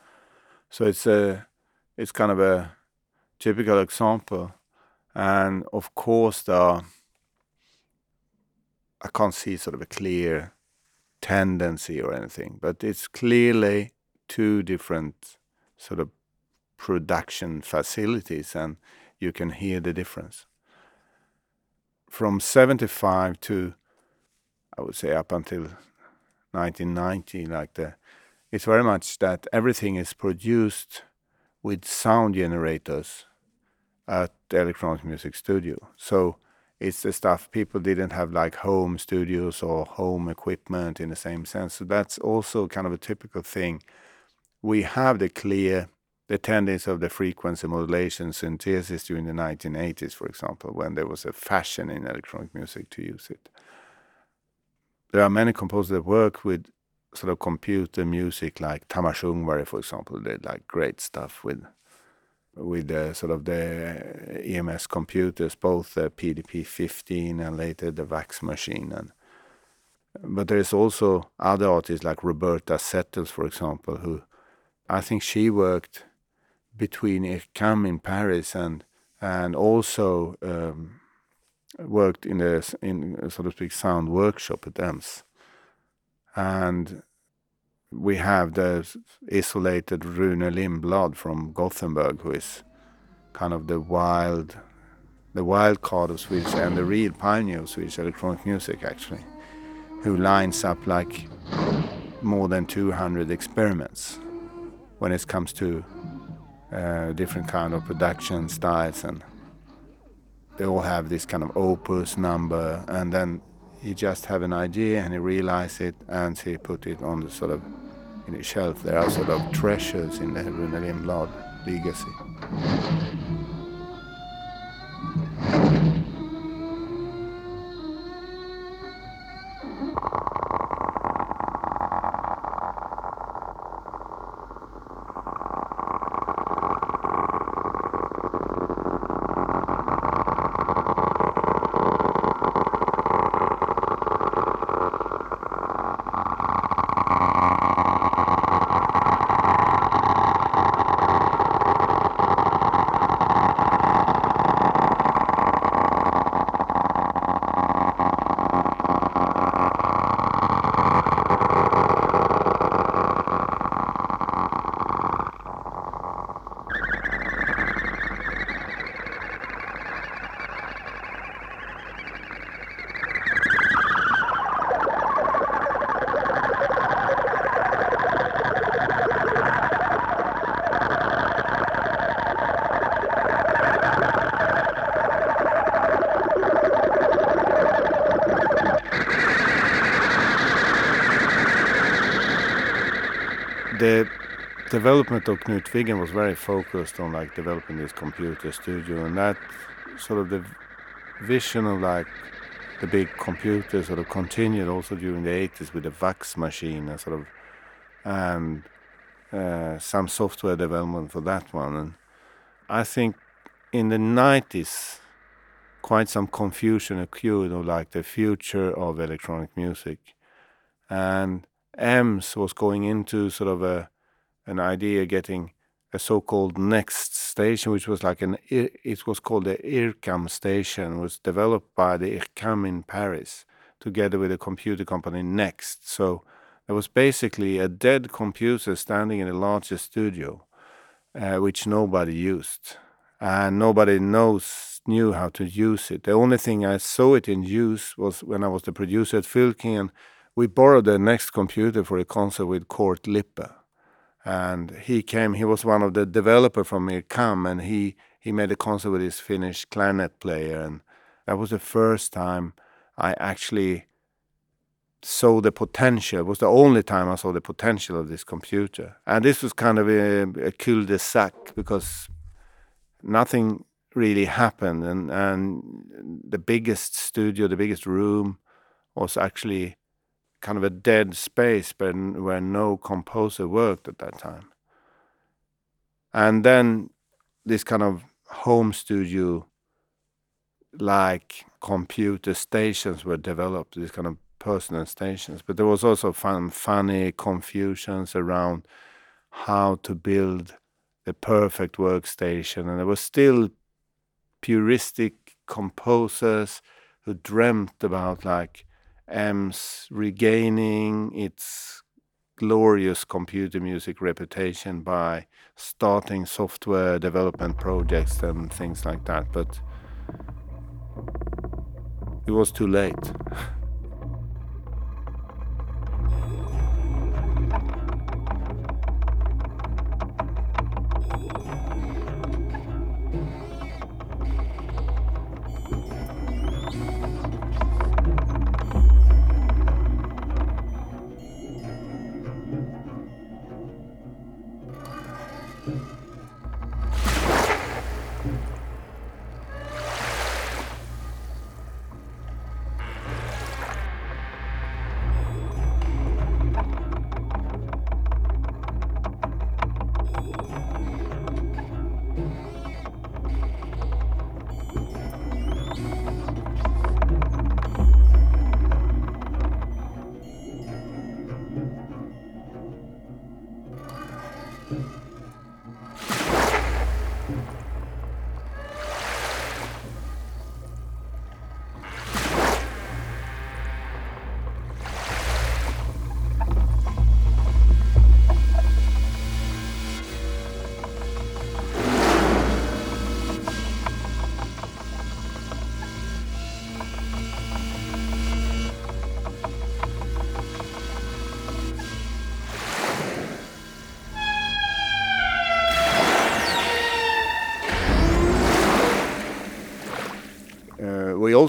So it's a, it's kind of a typical example. And of course, I can't see sort of a clear tendency or anything, but it's clearly two different sort of production facilities, and you can hear the difference. From 75 to, I would say, up until 1990, like the, it's very much that everything is produced with sound generators at the electronic music studio. So it's the stuff people didn't have like home studios or home equipment in the same sense. So that's also kind of a typical thing. We have the clear the tendency of the frequency modulation synthesis during the 1980s, for example, when there was a fashion in electronic music to use it. There are many composers that work with sort of computer music like Tamas Ungvary, for example, did like great stuff with with the sort of the uh, EMS computers, both the PDP 15 and later the VAX machine. And but there is also other artists like Roberta Settles, for example, who I think she worked between IRCAM in Paris and and also um, worked in a in so to speak sound workshop at EMS. And we have the isolated Rune Lindblad from Gothenburg, who is kind of the wild, the wild card of Swedish and the real pioneer of Swedish electronic music, actually, who lines up like more than 200 experiments when it comes to uh, different kind of production styles and they all have this kind of opus number and then he just have an idea and he realize it and he put it on the sort of in a shelf. There are sort of treasures in the Rune Lindblad legacy. the development of Knut Wiggen was very focused on like developing this computer studio and that sort of the vision of like the big computer sort of continued also during the 80s with the VAX machine and sort of and uh, some software development for that one. And I think in the 90s quite some confusion occurred of like the future of electronic music. And EMS was going into sort of a an idea getting a so-called next station, which was like an it was called the IRCAM station, was developed by the IRCAM in Paris together with a computer company NeXT. So there was basically a dead computer standing in a larger studio, uh, which nobody used, and nobody knows knew how to use it. The only thing I saw it in use was when I was the producer at Fylking and we borrowed the next computer for a concert with Cort Lippe. And he came, he was one of the developer from IRCAM, and he, he made a concert with his Finnish clarinet player. And that was the first time I actually saw the potential. It was the only time I saw the potential of this computer. And this was kind of a, a cul-de-sac because nothing really happened. And, and the biggest studio, the biggest room was actually kind of a dead space but where no composer worked at that time. And then this kind of home studio like computer stations were developed, these kind of personal stations. But there was also fun, funny confusions around how to build the perfect workstation. And there were still puristic composers who dreamt about like EMS regaining its glorious computer music reputation by starting software development projects and things like that. But it was too late.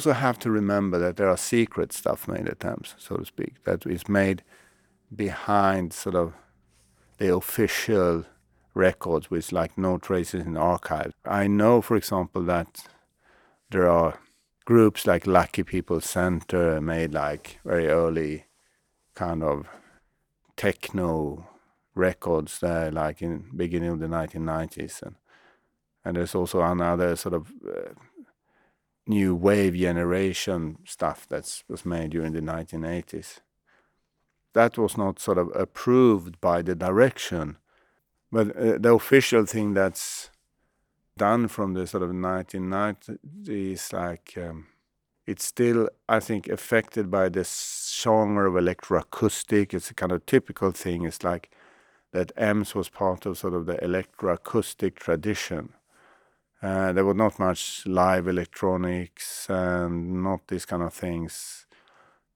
also have to remember that there are secret stuff made attempts, so to speak, that is made behind sort of the official records with like no traces in the archive. I know, for example, that there are groups like Lucky People Center made like very early kind of techno records there, like in beginning of the 1990s, and and there's also another sort of uh, new wave generation stuff that was made during the 1980s. That was not sort of approved by the direction, but uh, the official thing that's done from the sort of 1990s, like um, it's still, I think, affected by this genre of electroacoustic. It's a kind of typical thing. It's like that EMS was part of sort of the electroacoustic tradition. Uh, there was not much live electronics and not these kind of things.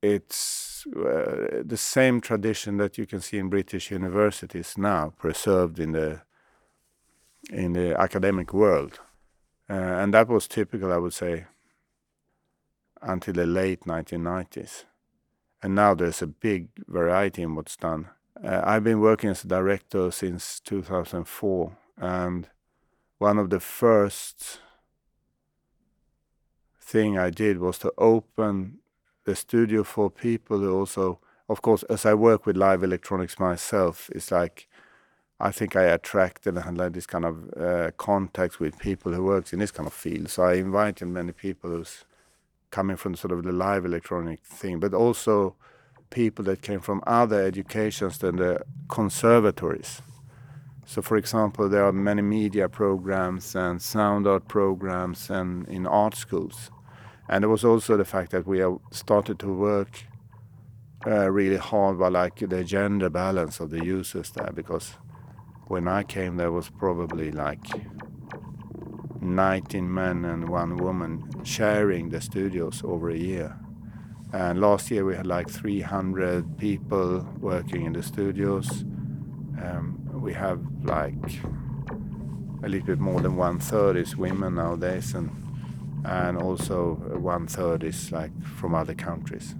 It's uh, the same tradition that you can see in British universities now, preserved in the in the academic world, uh, and that was typical, I would say, until the late 1990s. And now there's a big variety in what's done. Uh, I've been working as a director since 2004, and one of the first thing I did was to open the studio for people who also, of course, as I work with live electronics myself, it's like I think I attracted and had this kind of uh, contacts with people who works in this kind of field. So I invited many people who's coming from sort of the live electronic thing, but also people that came from other educations than the conservatories. So, for example, there are many media programs and sound art programs and in art schools. And there was also the fact that we have started to work uh, really hard by like the gender balance of the users there because when I came there was probably like 19 men and one woman sharing the studios over a year. And last year we had like 300 people working in the studios. Um, we have like a little bit more than one third is women nowadays, and and also one third is like from other countries.